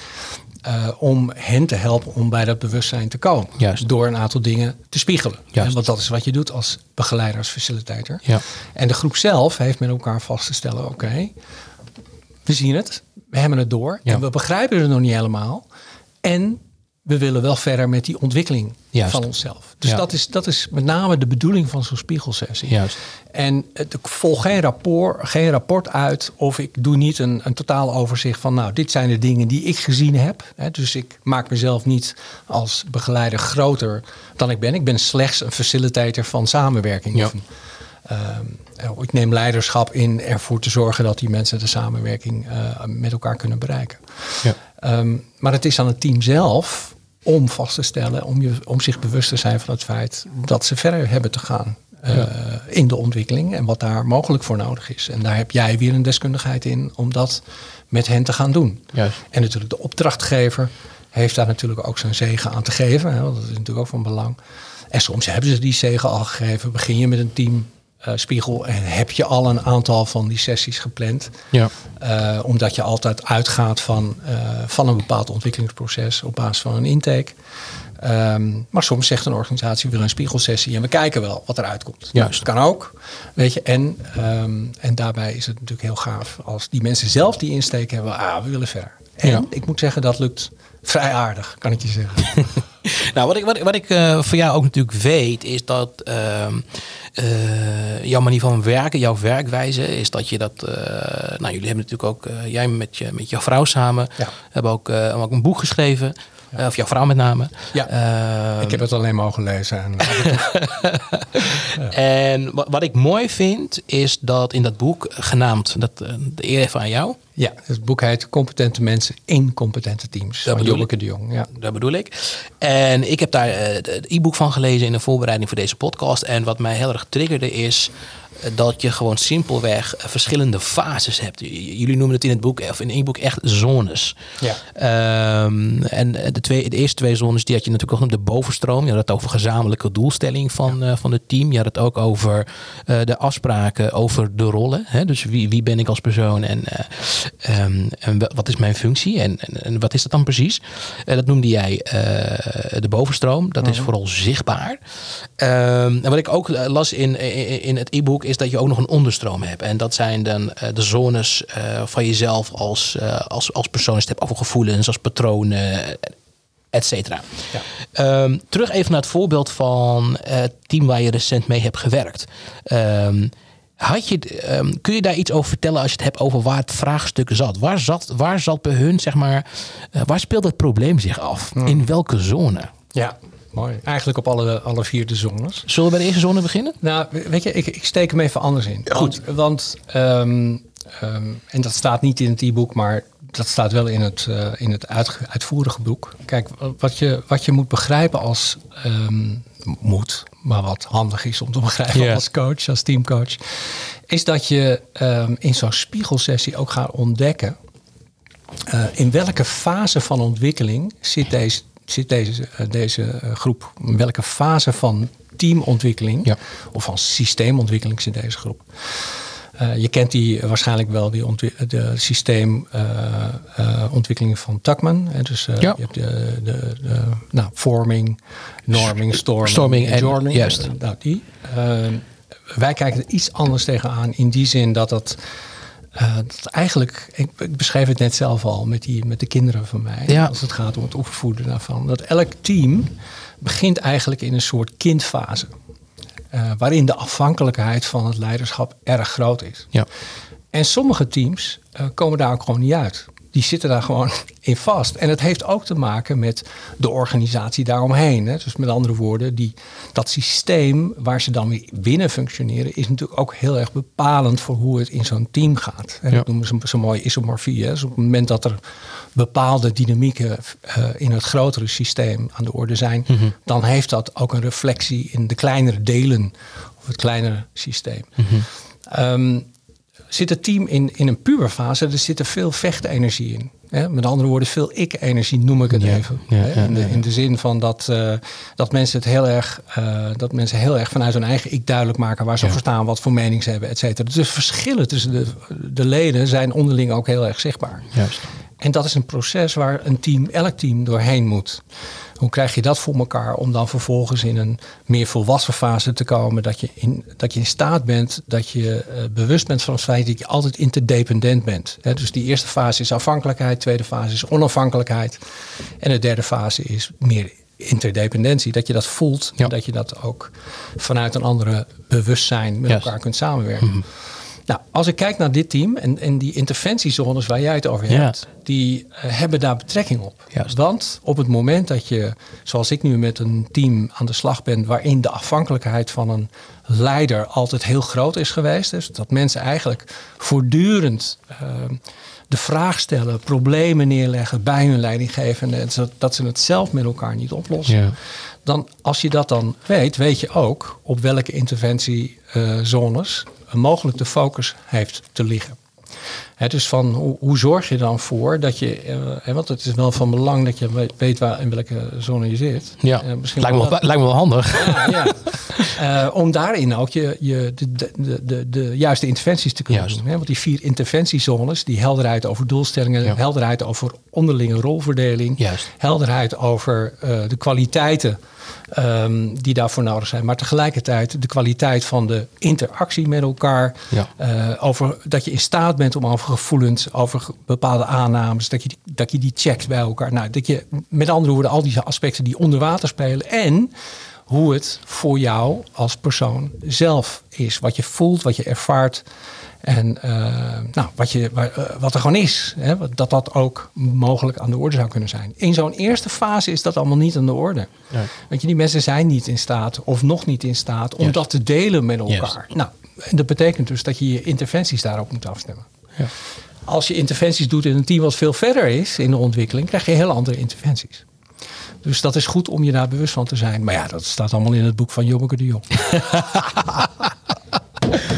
eh, om hen te helpen om bij dat bewustzijn te komen.
Juist.
Door een aantal dingen te spiegelen.
Juist.
Want dat is wat je doet als begeleider, als facilitator.
Ja.
En de groep zelf heeft met elkaar vast te stellen, oké, we zien het, we hebben het door
Ja.
en we begrijpen het nog niet helemaal. En we willen wel verder met die ontwikkeling
Juist.
van onszelf. Dus
Ja.
dat, is, dat is met name de bedoeling van zo'n spiegelsessie.
Juist.
En het- ik volg geen rapport, geen rapport uit of ik doe niet een, een totaal overzicht van, nou, dit zijn de dingen die ik gezien heb. Hè, dus ik maak mezelf niet als begeleider groter dan ik ben. Ik ben slechts een facilitator van samenwerking.
Ja.
Of een, ik neem leiderschap in ervoor te zorgen dat die mensen de samenwerking eh, met elkaar kunnen bereiken.
Ja.
Ehm, maar het is aan het team zelf om vast te stellen, om, je, om zich bewust te zijn van het feit dat ze verder hebben te gaan eh, in de ontwikkeling en wat daar mogelijk voor nodig is. En daar heb jij weer een deskundigheid in om dat met hen te gaan doen.
Juist.
En natuurlijk de opdrachtgever heeft daar natuurlijk ook zijn zegen aan te geven. Hè, want dat is natuurlijk ook van belang. En soms hebben ze die zegen al gegeven. Begin je met een team eh, spiegel en heb je al een aantal van die sessies gepland.
Ja.
Eh, omdat je altijd uitgaat van, eh, van een bepaald ontwikkelingsproces op basis van een intake. Ehm, maar soms zegt een organisatie, we willen een spiegelsessie en we kijken wel wat eruit komt.
Juist.
Dat kan ook. Weet je, en, ehm, en daarbij is het natuurlijk heel gaaf als die mensen zelf die insteek hebben, ah, we willen verder. En
Ja.
ik moet zeggen, dat lukt vrij aardig, kan ik je zeggen. *laughs* *laughs*
Nou, wat ik, wat, wat ik eh, voor jou ook natuurlijk weet, is dat ehm, eh, jouw manier van werken, jouw werkwijze, is dat je dat. eh, nou, jullie hebben natuurlijk ook, jij met, je, met jouw vrouw samen,
Ja.
hebben ook, ook een boek geschreven. Eh, of jouw vrouw met name.
Ja.
Ehm,
ik heb het alleen mogen lezen. En, *laughs*
En wat, wat ik mooi vind, is dat in dat boek, genaamd, dat, eh, de eer even aan jou,
ja, het boek heet Competente mensen in competente teams.
Dat bedoel
de Jong. Ja.
Dat bedoel ik. En ik heb daar eh, het e-book van gelezen in de voorbereiding voor deze podcast. En wat mij heel erg triggerde is dat je gewoon simpelweg eh, verschillende fases hebt. Jullie noemen het in het boek, of in één boek echt zones.
Ja.
Ehm, en de, twee, de eerste twee zones die had je natuurlijk ook de bovenstroom. Je had het over gezamenlijke doelstelling van, eh, van het team. Je had het ook over eh, de afspraken over de rollen. Hè? Dus wie, wie ben ik als persoon en, eh, ehm, en wa- wat is mijn functie en, en, en wat is dat dan precies? Eh, dat noemde jij eh, de bovenstroom. Dat is vooral zichtbaar. Ehm, en wat ik ook eh, las in, in, in het e-book is dat je ook nog een onderstroom hebt. En dat zijn dan eh, de zones eh, van jezelf als, eh, als, als persoon. Het hebt over gevoelens, als patronen, et cetera.
Ja.
Ehm, terug even naar het voorbeeld van het team waar je recent mee hebt gewerkt. Ehm, had je, ehm, kun je daar iets over vertellen als je het hebt over waar het vraagstuk zat? Waar zat, waar zat bij hun, zeg maar, waar speelde het probleem zich af? In welke zone?
Ja, mooi. Eigenlijk op alle, alle vier de zones.
Zullen we bij de eerste zone beginnen?
Nou, weet je, ik, ik steek hem even anders in. Goed. Want, want, ehm, ehm, en dat staat niet in het e-book, maar dat staat wel in het, eh, in het uit, uitvoerige boek. Kijk, wat je, wat je moet begrijpen als ehm, moet, maar wat handig is om te *laughs* begrijpen als coach, als teamcoach, is dat je ehm, in zo'n spiegelsessie ook gaat ontdekken eh, in welke fase van ontwikkeling zit deze, zit deze, eh, deze eh, groep? Welke fase van teamontwikkeling
Ja.
of van systeemontwikkeling zit deze groep? Eh, je kent die waarschijnlijk wel, die de systeemontwikkeling van Tuckman. Hè? Dus
Ja.
je hebt de, de, de nou, forming, norming, storming,
Storming en- juist.
Eh, nou, die. Wij kijken er iets anders tegenaan in die zin dat het eh, dat eigenlijk, ik, ik beschreef het net zelf al met, die, met de kinderen van mij,
Ja.
als het gaat om het opvoeden daarvan, dat elk team begint eigenlijk in een soort kindfase. eh, waarin de afhankelijkheid van het leiderschap erg groot is.
Ja.
En sommige teams eh, komen daar ook gewoon niet uit. Die zitten daar gewoon *laughs* in vast. En het heeft ook te maken met de organisatie daaromheen. Hè. Dus met andere woorden, die, dat systeem waar ze dan weer binnen functioneren, is natuurlijk ook heel erg bepalend voor hoe het in zo'n team gaat. En
Ja.
dat noemen ze zo mooi isomorfie. Hè. Dus op het moment dat er bepaalde dynamieken eh, in het grotere systeem aan de orde zijn, dan heeft dat ook een reflectie in de kleinere delen of het kleinere systeem. Ehm, zit het team in, in een puberfase, er zit er veel vechtenergie in. Hè? Met andere woorden, veel ik-energie noem ik het
Ja,
even.
ja,
Hè? in, de, in de zin van dat, eh, dat mensen het heel erg, eh, dat mensen heel erg vanuit hun eigen ik duidelijk maken waar ze voor staan, wat voor mening ze hebben, et cetera. Dus de verschillen tussen de, de leden zijn onderling ook heel erg zichtbaar.
Juist.
En dat is een proces waar een team, elk team doorheen moet. Hoe krijg je dat voor elkaar om dan vervolgens in een meer volwassen fase te komen? Dat je in, dat je in staat bent, dat je eh, bewust bent van het feit dat je altijd interdependent bent. Dus die eerste fase is afhankelijkheid, tweede fase is onafhankelijkheid. En de derde fase is meer interdependentie. Dat je dat voelt
Ja.
en dat je dat ook vanuit een andere bewustzijn met elkaar kunt samenwerken. Nou, als ik kijk naar dit team en, en die interventiezones waar jij het over
Ja.
hebt, die eh, hebben daar betrekking op.
Juist.
Want op het moment dat je, zoals ik nu met een team aan de slag ben, waarin de afhankelijkheid van een leider altijd heel groot is geweest, dus dat mensen eigenlijk voortdurend eh, de vraag stellen, problemen neerleggen bij hun leidinggevende, dat ze het zelf met elkaar niet oplossen
Ja.
dan als je dat dan weet, weet je ook op welke interventiezones mogelijk de focus heeft te liggen. Hè, dus van hoe, hoe zorg je dan voor dat je, eh, want het is wel van belang dat je we- weet waar in welke zone je zit.
Ja,
Eh, misschien
lijkt, me
wel
wel, lijkt me wel handig.
ja, ja. Eh, om daarin ook je, je, de, de, de, de, de juiste interventies te kunnen
Juist.
doen. Hè? Want die vier interventiezones, die helderheid over doelstellingen,
Ja.
helderheid over onderlinge rolverdeling,
Juist.
helderheid over de kwaliteiten ehm, die daarvoor nodig zijn, maar tegelijkertijd de kwaliteit van de interactie met elkaar,
Ja.
eh, over dat je in staat bent om over gevoelens, over bepaalde aannames, dat je, die, dat je die checkt bij elkaar. Nou, dat je met andere woorden al die aspecten die onder water spelen en hoe het voor jou als persoon zelf is. Wat je voelt, wat je ervaart. En eh, nou, wat, je, eh, wat er gewoon is. Hè, dat dat ook mogelijk aan de orde zou kunnen zijn. In zo'n eerste fase is dat allemaal niet aan de orde.
Nee.
Want je, die mensen zijn niet in staat, of nog niet in staat, om dat te delen met elkaar. Nou, en dat betekent dus dat je je interventies daarop moet afstemmen.
Ja.
Als je interventies doet in een team wat veel verder is in de ontwikkeling, krijg je heel andere interventies. Dus dat is goed om je daar bewust van te zijn. Maar ja, dat staat allemaal in het boek van Jommeke de Jong. *laughs*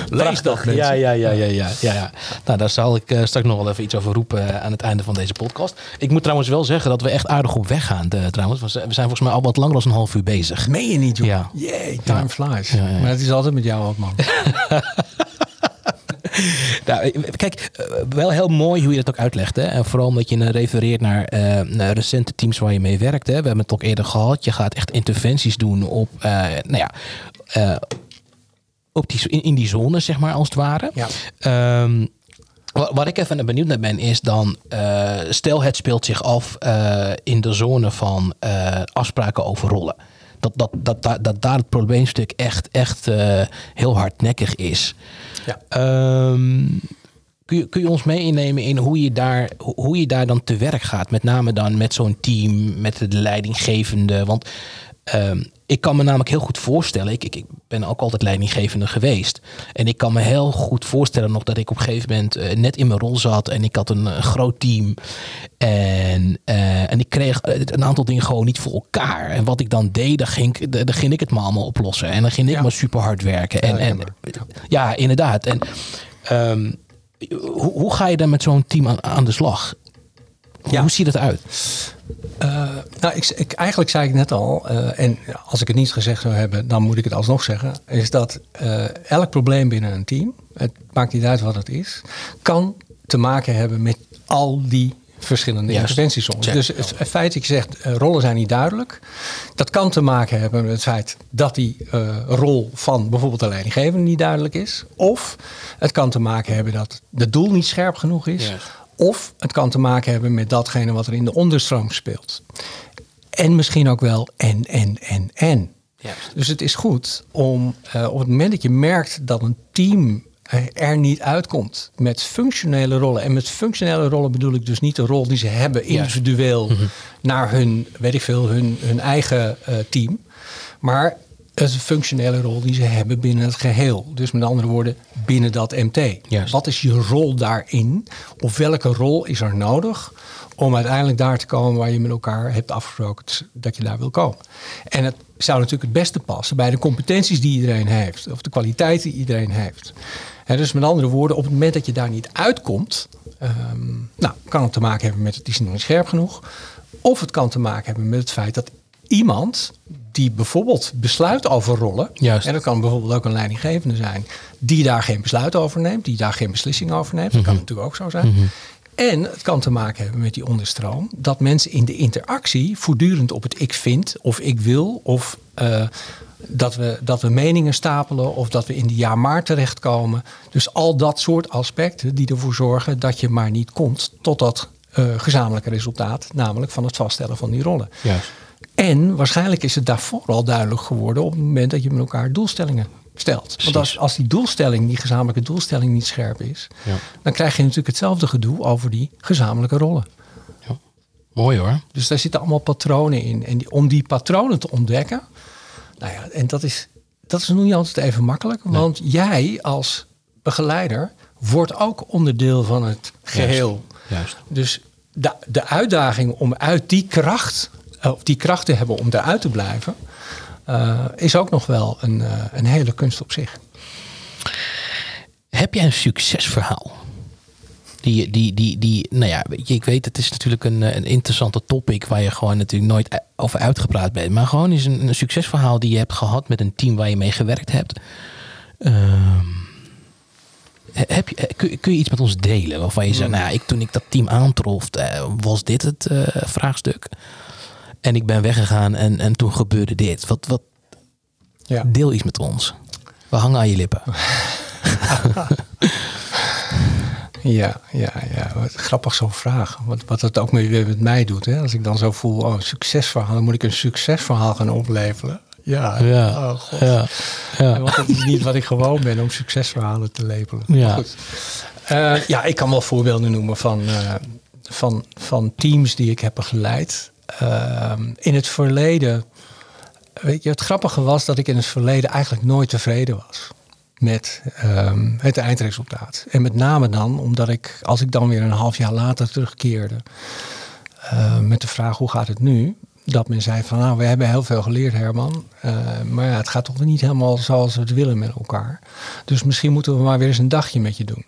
Prachtig. Ja, ja, ja, ja, ja, ja, ja. Nou, daar zal ik uh, straks nog wel even iets over roepen uh, aan het einde van deze podcast. Ik moet trouwens wel zeggen dat we echt aardig op weg gaan. Uh, trouwens. We zijn volgens mij al wat langer dan een half uur bezig.
Meen je niet, joh?
Ja.
Yay, time flies. Ja, ja. Maar het is altijd met jou ook, man. *laughs* *laughs*
nou, kijk, wel heel mooi hoe je dat ook uitlegt. Hè? En vooral omdat je refereert naar, uh, naar, recente teams waar je mee werkt. Hè? We hebben het ook eerder gehad. Je gaat echt interventies doen op, uh, nou ja, uh, op die, in, in, die zone, zeg maar, als het ware.
Ja.
Um, wat ik even benieuwd naar ben, is dan, uh, stel het speelt zich af uh, in de zone van uh, afspraken over rollen. Dat, dat, dat, dat, dat daar het probleemstuk echt, echt heel hardnekkig is.
Ja.
Um, kun, je, kun je ons meenemen in hoe je, daar, hoe je daar dan te werk gaat? Met name dan met zo'n team, met de leidinggevende. Want um, ik kan me namelijk heel goed voorstellen, ik, ik, ik, ben ook altijd leidinggevende geweest. En ik kan me heel goed voorstellen nog dat ik op een gegeven moment uh, net in mijn rol zat en ik had een, een groot team. En, uh, en ik kreeg een aantal dingen gewoon niet voor elkaar. En wat ik dan deed, dan ging, dan ging ik het maar allemaal oplossen. En dan ging ik ja. maar super hard werken. En, en, ja, inderdaad. En um, hoe, hoe ga je dan met zo'n team aan, aan de slag?
Ja.
Hoe ziet het uit?
Uh, nou, ik, ik, eigenlijk zei ik net al, uh, en als ik het niet gezegd zou hebben, dan moet ik het alsnog zeggen, is dat uh, elk probleem binnen een team, het maakt niet uit wat het is, kan te maken hebben met al die verschillende
Juist.
interventiezones. Dus het, het feit dat je zegt, rollen zijn niet duidelijk, dat kan te maken hebben met het feit dat die rol van bijvoorbeeld de leidinggevende niet duidelijk is. Of het kan te maken hebben dat het doel niet scherp genoeg is.
Juist.
Of het kan te maken hebben met datgene wat er in de onderstroom speelt. En misschien ook wel en, en, en, en.
Juist.
Dus het is goed om uh, op het moment dat je merkt dat een team er niet uitkomt met functionele rollen. En met functionele rollen bedoel ik dus niet de rol die ze hebben individueel
Mhm.
naar hun, weet ik veel, hun, hun eigen uh, team. Maar het is een functionele rol die ze hebben binnen het geheel. Dus met andere woorden, binnen dat MT.
Juist.
Wat is je rol daarin? Of welke rol is er nodig om uiteindelijk daar te komen waar je met elkaar hebt afgesproken dat je daar wil komen? En het zou natuurlijk het beste passen bij de competenties die iedereen heeft, of de kwaliteit die iedereen heeft. En dus met andere woorden, op het moment dat je daar niet uitkomt, um, nou, kan het te maken hebben met het is nog niet scherp genoeg. Of het kan te maken hebben met het feit dat iemand die bijvoorbeeld besluit over rollen.
Juist.
En dat kan bijvoorbeeld ook een leidinggevende zijn. Die daar geen besluit over neemt. Die daar geen beslissing over neemt. Dat kan natuurlijk ook zo zijn.
Mhm.
En het kan te maken hebben met die onderstroom. Dat mensen in de interactie voortdurend op het ik vind. Of ik wil. Of uh, dat, we, dat we meningen stapelen. Of dat we in de ja-maar terechtkomen. Dus al dat soort aspecten die ervoor zorgen dat je maar niet komt tot dat uh, gezamenlijke resultaat. Namelijk van het vaststellen van die rollen.
Juist.
En waarschijnlijk is het daarvoor al duidelijk geworden op het moment dat je met elkaar doelstellingen stelt.
Precies.
Want als, als die doelstelling, die gezamenlijke doelstelling niet scherp is,
Ja.
dan krijg je natuurlijk hetzelfde gedoe over die gezamenlijke rollen.
Ja. Mooi hoor.
Dus daar zitten allemaal patronen in. En die, om die patronen te ontdekken, nou ja, en dat is, dat is nog niet altijd even makkelijk. Want jij als begeleider wordt ook onderdeel van het geheel.
Juist.
Dus de, de uitdaging om uit die kracht of die kracht te hebben om eruit te blijven, uh, is ook nog wel een, uh, een hele kunst op zich.
Heb jij een succesverhaal? Die, die, die, die, nou ja, ik weet, het is natuurlijk een, een interessante topic waar je gewoon natuurlijk nooit over uitgepraat bent. Maar gewoon is een, een succesverhaal die je hebt gehad met een team waar je mee gewerkt hebt. Uh, heb je, kun, kun, je iets met ons delen waarvan je zegt, nou ja, ik, toen ik dat team aantrof, was dit het uh, vraagstuk? En ik ben weggegaan en, en toen gebeurde dit. Wat, wat,
ja.
Deel iets met ons. We hangen aan je lippen. *laughs*
ja, ja, ja. Wat grappig zo'n vraag. Wat, wat het ook weer met mij doet. Hè? Als ik dan zo voel, oh, succesverhaal. Dan moet ik een succesverhaal gaan opleveren. Ja,
ja,
oh, God.
ja, ja.
Want dat is niet wat ik gewoon ben om succesverhalen te lepelen.
Ja.
Goed. Uh, ja, ik kan wel voorbeelden noemen van, uh, van, van teams die ik heb begeleid. Uh, in het verleden, weet je, het grappige was dat ik in het verleden eigenlijk nooit tevreden was met um, het eindresultaat. En met name dan omdat ik, als ik dan weer een half jaar later terugkeerde uh, met de vraag hoe gaat het nu, dat men zei van nou, we hebben heel veel geleerd Herman. Maar ja, het gaat toch niet helemaal zoals we het willen met elkaar. Dus misschien moeten we maar weer eens een dagje met je doen.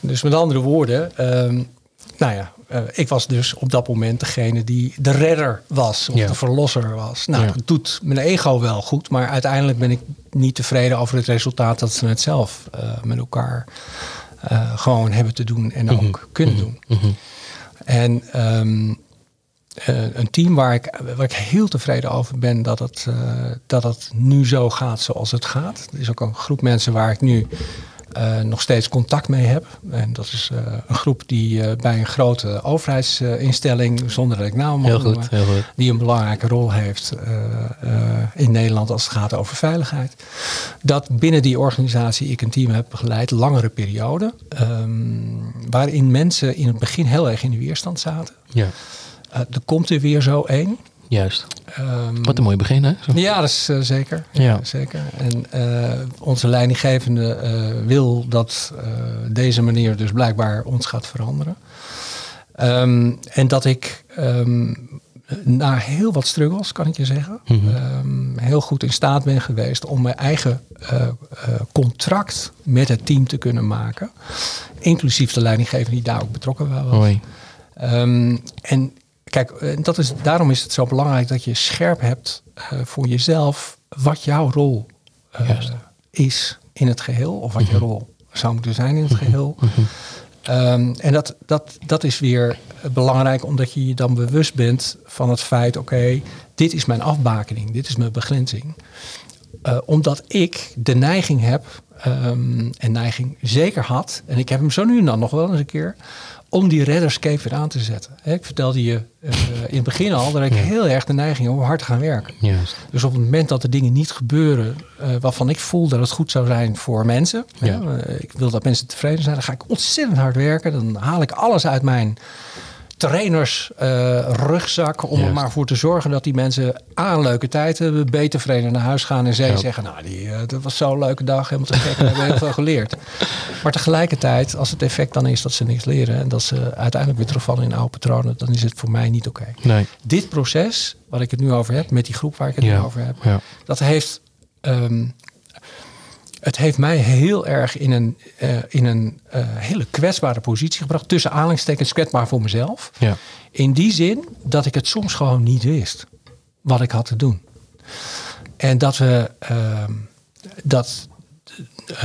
Dus met andere woorden, nou ja, uh, ik was dus op dat moment degene die de redder was. Of ja. de verlosser was. Nou, ja. dat doet mijn ego wel goed. Maar uiteindelijk ben ik niet tevreden over het resultaat dat ze het zelf met elkaar gewoon hebben te doen en ook mm -hmm. kunnen mm -hmm. doen. Mm -hmm. En um, uh, een team waar ik, waar ik heel tevreden over ben dat het, dat het nu zo gaat zoals het gaat. Er is ook een groep mensen waar ik nu uh, nog steeds contact mee heb. En dat is een groep die bij een grote overheidsinstelling, zonder dat ik naam mag noemen, die een belangrijke rol heeft in Nederland als het gaat over veiligheid. Dat binnen die organisatie ik een team heb begeleid, langere periode, um, waarin mensen in het begin heel erg in de weerstand zaten.
Ja.
Er komt er weer zo één.
Juist. Um, Wat een mooi begin, hè? Zo.
Ja, dat is uh, zeker. Ja. ja. zeker. En uh, onze leidinggevende wil dat deze manier dus blijkbaar ons gaat veranderen. Um, en dat ik um, na heel wat struggles, kan ik je zeggen, mm -hmm. heel goed in staat ben geweest om mijn eigen contract met het team te kunnen maken. Inclusief de leidinggevende die daar ook betrokken was.
Mooi.
en Kijk, dat is, daarom is het zo belangrijk dat je scherp hebt uh, voor jezelf wat jouw rol uh, is in het geheel, of wat je rol zou moeten zijn in het geheel. Mm -hmm. um, en dat, dat, dat is weer belangrijk omdat je je dan bewust bent van het feit, oké, okay, dit is mijn afbakening, dit is mijn begrenzing. Uh, omdat ik de neiging heb, um, en neiging zeker had, en ik heb hem zo nu en dan nog wel eens een keer, om die redderscape weer aan te zetten. Ik vertelde je uh, in het begin al dat ik ja. heel erg de neiging om hard te gaan werken.
Juist.
Dus op het moment dat er dingen niet gebeuren uh, waarvan ik voel dat het goed zou zijn voor mensen.
Ja.
Uh, ik wil dat mensen tevreden zijn. Dan ga ik ontzettend hard werken. Dan haal ik alles uit mijn trainers uh, rugzak om Juist. er maar voor te zorgen dat die mensen aan leuke tijd hebben, beter tevreden naar huis gaan en zee ja. zeggen, nou, die, uh, dat was zo'n leuke dag, helemaal te gek, we hebben heel veel geleerd. *laughs* Maar tegelijkertijd, als het effect dan is dat ze niks leren en dat ze uiteindelijk weer terugvallen in oude patronen, dan is het voor mij niet oké. Okay.
Nee.
Dit proces, wat ik het nu over heb, met die groep waar ik het
ja.
nu over heb,
ja.
dat heeft um, het heeft mij heel erg in een, uh, in een uh, hele kwetsbare positie gebracht. Tussen aanhalingstekens kwetsbaar voor mezelf.
Ja.
In die zin dat ik het soms gewoon niet wist wat ik had te doen. En dat we uh, dat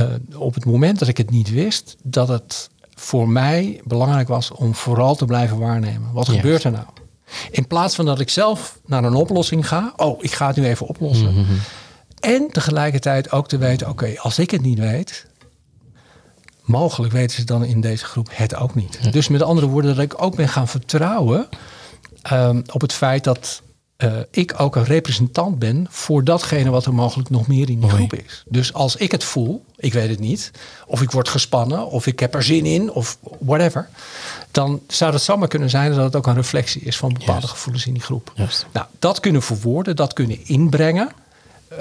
uh, op het moment dat ik het niet wist, dat het voor mij belangrijk was om vooral te blijven waarnemen. Wat yes. gebeurt er nou? In plaats van dat ik zelf naar een oplossing ga. Oh, ik ga het nu even oplossen. Mm -hmm. En tegelijkertijd ook te weten, oké, okay, als ik het niet weet, mogelijk weten ze dan in deze groep het ook niet. Ja. Dus met andere woorden, dat ik ook ben gaan vertrouwen um, op het feit dat uh, ik ook een representant ben voor datgene wat er mogelijk nog meer in die
Mooi.
groep is. Dus als ik het voel, ik weet het niet, of ik word gespannen, of ik heb er zin in, of whatever, dan zou het zomaar kunnen zijn dat het ook een reflectie is van bepaalde
Juist.
gevoelens in die groep.
Juist.
Nou, dat kunnen verwoorden, dat kunnen inbrengen.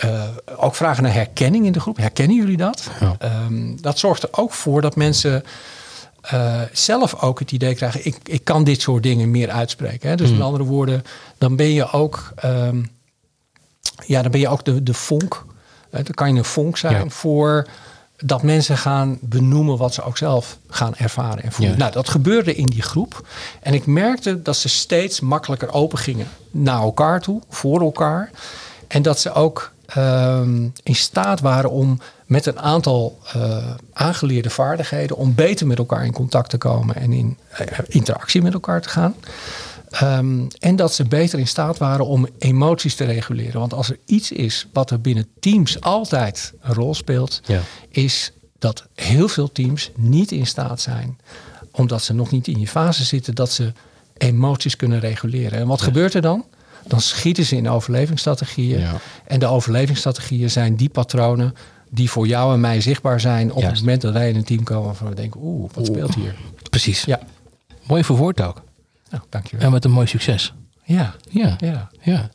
Uh, ook vragen naar herkenning in de groep. Herkennen jullie dat?
Ja.
Um, dat zorgt er ook voor dat mensen uh, zelf ook het idee krijgen: ik, ik kan dit soort dingen meer uitspreken. Hè? Dus mm. met andere woorden, dan ben je ook, um, ja, dan ben je ook de, de vonk. Uh, dan kan je een vonk zijn ja. voor dat mensen gaan benoemen wat ze ook zelf gaan ervaren en voelen.
Ja.
Nou, dat gebeurde in die groep. En ik merkte dat ze steeds makkelijker open gingen naar elkaar toe, voor elkaar. En dat ze ook um, in staat waren om met een aantal uh, aangeleerde vaardigheden om beter met elkaar in contact te komen en in uh, interactie met elkaar te gaan. Um, en dat ze beter in staat waren om emoties te reguleren. Want als er iets is wat er binnen teams altijd een rol speelt,
ja.
is dat heel veel teams niet in staat zijn, omdat ze nog niet in die fase zitten, dat ze emoties kunnen reguleren. En wat ja. gebeurt er dan? Dan schieten ze in overlevingsstrategieën.
Ja.
En de overlevingsstrategieën zijn die patronen die voor jou en mij zichtbaar zijn op
Juist.
het moment dat wij in een team komen waarvan we denken, oeh, wat oeh. speelt hier?
Precies.
Ja.
Mooi verwoord ook.
Nou, dankjewel.
En met een mooi succes.
Ja.
Ja.
Ja.
ja.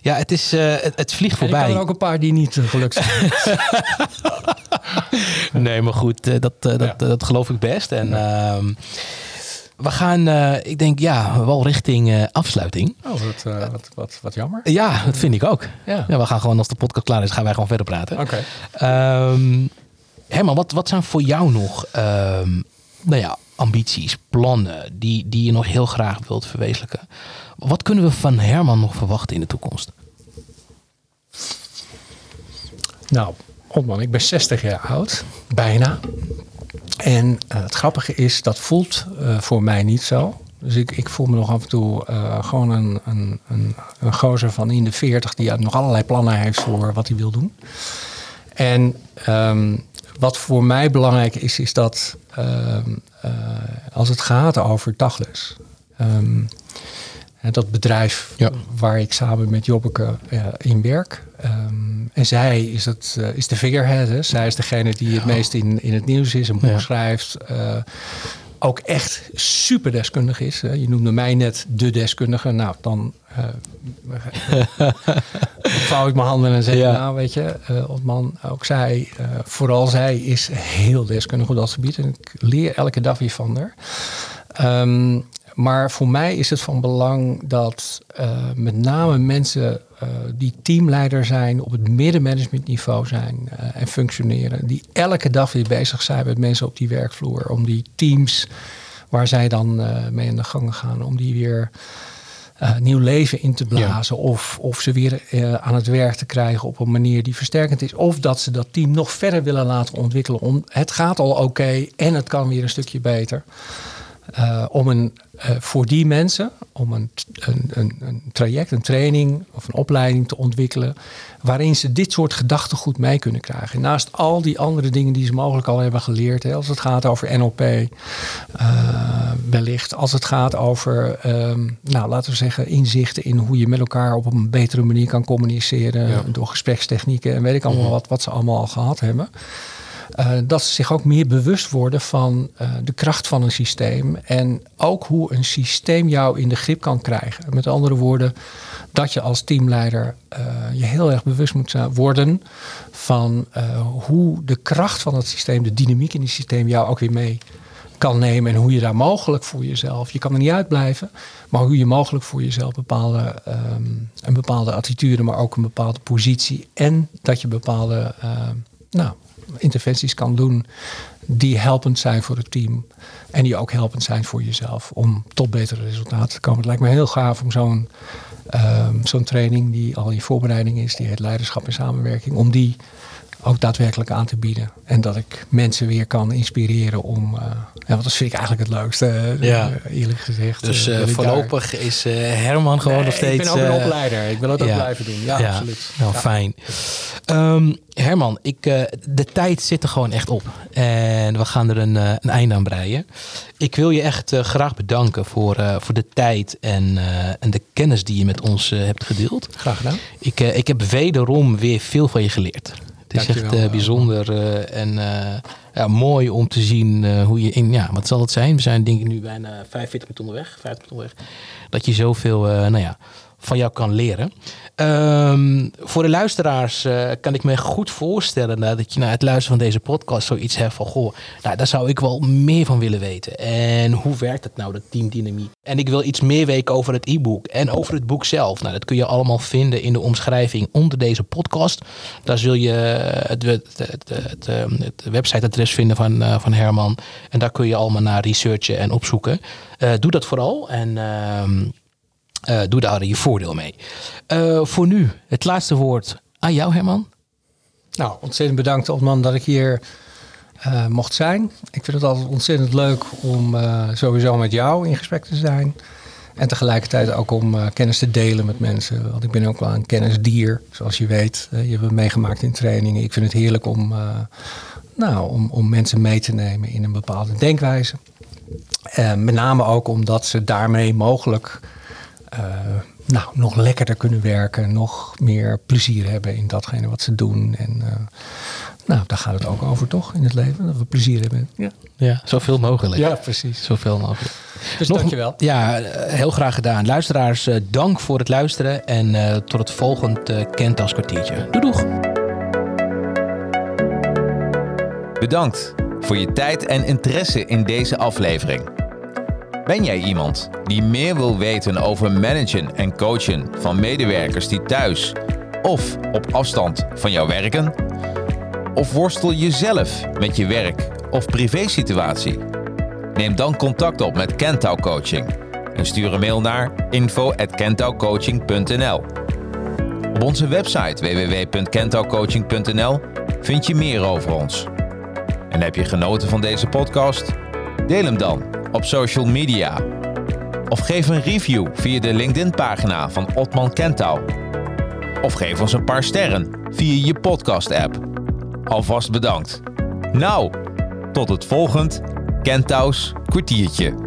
Ja, het, is, uh, het, het, vliegt voorbij.
En er ook een paar die niet uh, gelukt zijn. *laughs*
nee, maar goed, uh, dat, dat, ja. dat geloof ik best. En, ja. We gaan, eh, ik denk, ja, wel richting eh, afsluiting.
Oh, wat, eh, wat, wat, wat jammer.
Ja, dat vind ik ook.
Ja.
Ja, we gaan gewoon, als de podcast klaar is, gaan wij gewoon verder praten.
Oké.
Ehm, Herman, wat, wat zijn voor jou nog ehm, nou ja, ambities, plannen die, die je nog heel graag wilt verwezenlijken? Wat kunnen we van Herman nog verwachten in de toekomst?
Nou, Otman, ik ben 60 jaar oud. Bijna. En eh, het grappige is, dat voelt eh, voor mij niet zo. Dus ik, ik voel me nog af en toe eh, gewoon een, een, een, gozer van in de 40 die nog allerlei plannen heeft voor wat hij wil doen. En ehm, wat voor mij belangrijk is, is dat ehm, eh, als het gaat over Tachles. ehm, dat bedrijf
Ja.
waar ik samen met Jobbeke eh, in werk. ehm, en zij is, het, eh, is de figurehead. Hè? Zij is degene die het meest in, in het nieuws is, een boek schrijft. eh, ook echt super deskundig is. Je noemde mij net de deskundige. Nou, dan *laughs* vouw ik mijn handen en zeg
Ja.
nou weet je, eh Otman, ook zij, vooral zij is heel deskundig op dat gebied. En ik leer elke dag weer van haar. Ehm, maar voor mij is het van belang dat eh, met name mensen eh, die teamleider zijn, op het middenmanagementniveau zijn eh, en functioneren, die elke dag weer bezig zijn met mensen op die werkvloer, om die teams waar zij dan mee aan de gang gaan, om die weer nieuw leven in te blazen. Of, of ze weer aan het werk te krijgen op een manier die versterkend is. Of dat ze dat team nog verder willen laten ontwikkelen. Om, het gaat al oké en het kan weer een stukje beter. Eh, om een, eh, voor die mensen, om een, een, een, traject, een training of een opleiding te ontwikkelen. waarin ze dit soort gedachtegoed mee kunnen krijgen. Naast al die andere dingen die ze mogelijk al hebben geleerd. Hè, als het gaat over NLP, eh, wellicht. Als het gaat over, ehm, nou, laten we zeggen, inzichten in hoe je met elkaar op een betere manier kan communiceren.
Ja.
Door gesprekstechnieken en weet ik allemaal wat, wat ze allemaal al gehad hebben. Eh, dat ze zich ook meer bewust worden van eh, de kracht van een systeem. En ook hoe een systeem jou in de grip kan krijgen. Met andere woorden, dat je als teamleider eh, je heel erg bewust moet worden van hoe de kracht van het systeem, de dynamiek in het systeem, jou ook weer mee kan nemen. En hoe je daar mogelijk voor jezelf, je kan er niet uitblijven, maar hoe je mogelijk voor jezelf bepaalde, ehm, een bepaalde attitude, maar ook een bepaalde positie. En dat je bepaalde nou, interventies kan doen die helpend zijn voor het team. En die ook helpend zijn voor jezelf om tot betere resultaten te komen. Het lijkt me heel gaaf om zo'n ehm, zo'n training die al in voorbereiding is, die heet leiderschap en samenwerking, om die ook daadwerkelijk aan te bieden. En dat ik mensen weer kan inspireren om. eh, ja, want dat vind ik eigenlijk het leukste, eh,
Ja.
eerlijk gezegd.
Dus
eh, daar-
voorlopig is Herman gewoon
Nee,
nog steeds...
Ik ben ook een opleider. Ik wil het ook blijven doen. Ja, absoluut.
Nou,
Ja.
fijn. Ehm, Herman, ik, de tijd zit er gewoon echt op. En we gaan er een, een einde aan breien. Ik wil je echt graag bedanken voor, voor de tijd en, en de kennis die je met ons hebt gedeeld.
Graag gedaan.
Ik, ik heb wederom weer veel van je geleerd. Het is
Dankjewel,
echt eh,
eh,
bijzonder eh, en ja, mooi om te zien hoe je in, ja, wat zal het zijn? We zijn denk ik nu bijna 45 minuten onderweg, 50 minuten onderweg. Dat je zoveel, nou ja, van jou kan leren. Ehm, voor de luisteraars eh, kan ik me goed voorstellen eh, dat je na het luisteren van deze podcast zoiets hebt van, goh, nou, daar zou ik wel meer van willen weten. En hoe werkt het nou, dat teamdynamiek? En ik wil iets meer weten over het e-book en over het boek zelf. Nou, dat kun je allemaal vinden in de omschrijving onder deze podcast. Daar zul je het, het, het, het, eh, het websiteadres vinden van, eh, van Herman. En daar kun je allemaal naar researchen en opzoeken. Eh, doe dat vooral en eh, doe daar je voordeel mee. Eh, voor nu, het laatste woord aan jou, Herman.
Nou, ontzettend bedankt, Otman, dat ik hier eh, mocht zijn. Ik vind het altijd ontzettend leuk om sowieso met jou in gesprek te zijn. En tegelijkertijd ook om kennis te delen met mensen. Want ik ben ook wel een kennisdier, zoals je weet. Je hebt het meegemaakt in trainingen. Ik vind het heerlijk om, nou, om, om mensen mee te nemen in een bepaalde denkwijze. Met name ook omdat ze daarmee mogelijk nou, nog lekkerder kunnen werken, nog meer plezier hebben in datgene wat ze doen. En eh, nou, daar gaat het ook over, toch, in het leven? Dat we plezier hebben. Ja,
Ja, zoveel mogelijk.
ja precies.
Zoveel mogelijk.
Dus
Nog-
dankjewel.
Ja, eh, heel graag gedaan. Luisteraars, eh, dank voor het luisteren. En eh, tot het volgende uh, Kentas kwartiertje. Doei doeg!
Bedankt voor je tijd en interesse in deze aflevering. Ben jij iemand die meer wil weten over managen en coachen van medewerkers die thuis of op afstand van jou werken? Of worstel je zelf met je werk of privésituatie? Neem dan contact op met Kentau Coaching en stuur een mail naar info@kentaucoaching.nl. Op onze website www.kentaucoaching.nl vind je meer over ons. En heb je genoten van deze podcast? Deel hem dan op social media. Of geef een review via de LinkedIn-pagina van Otman Kentau. Of geef ons een paar sterren via je podcast-app. Alvast bedankt. Nou, tot het volgend Kentau's kwartiertje.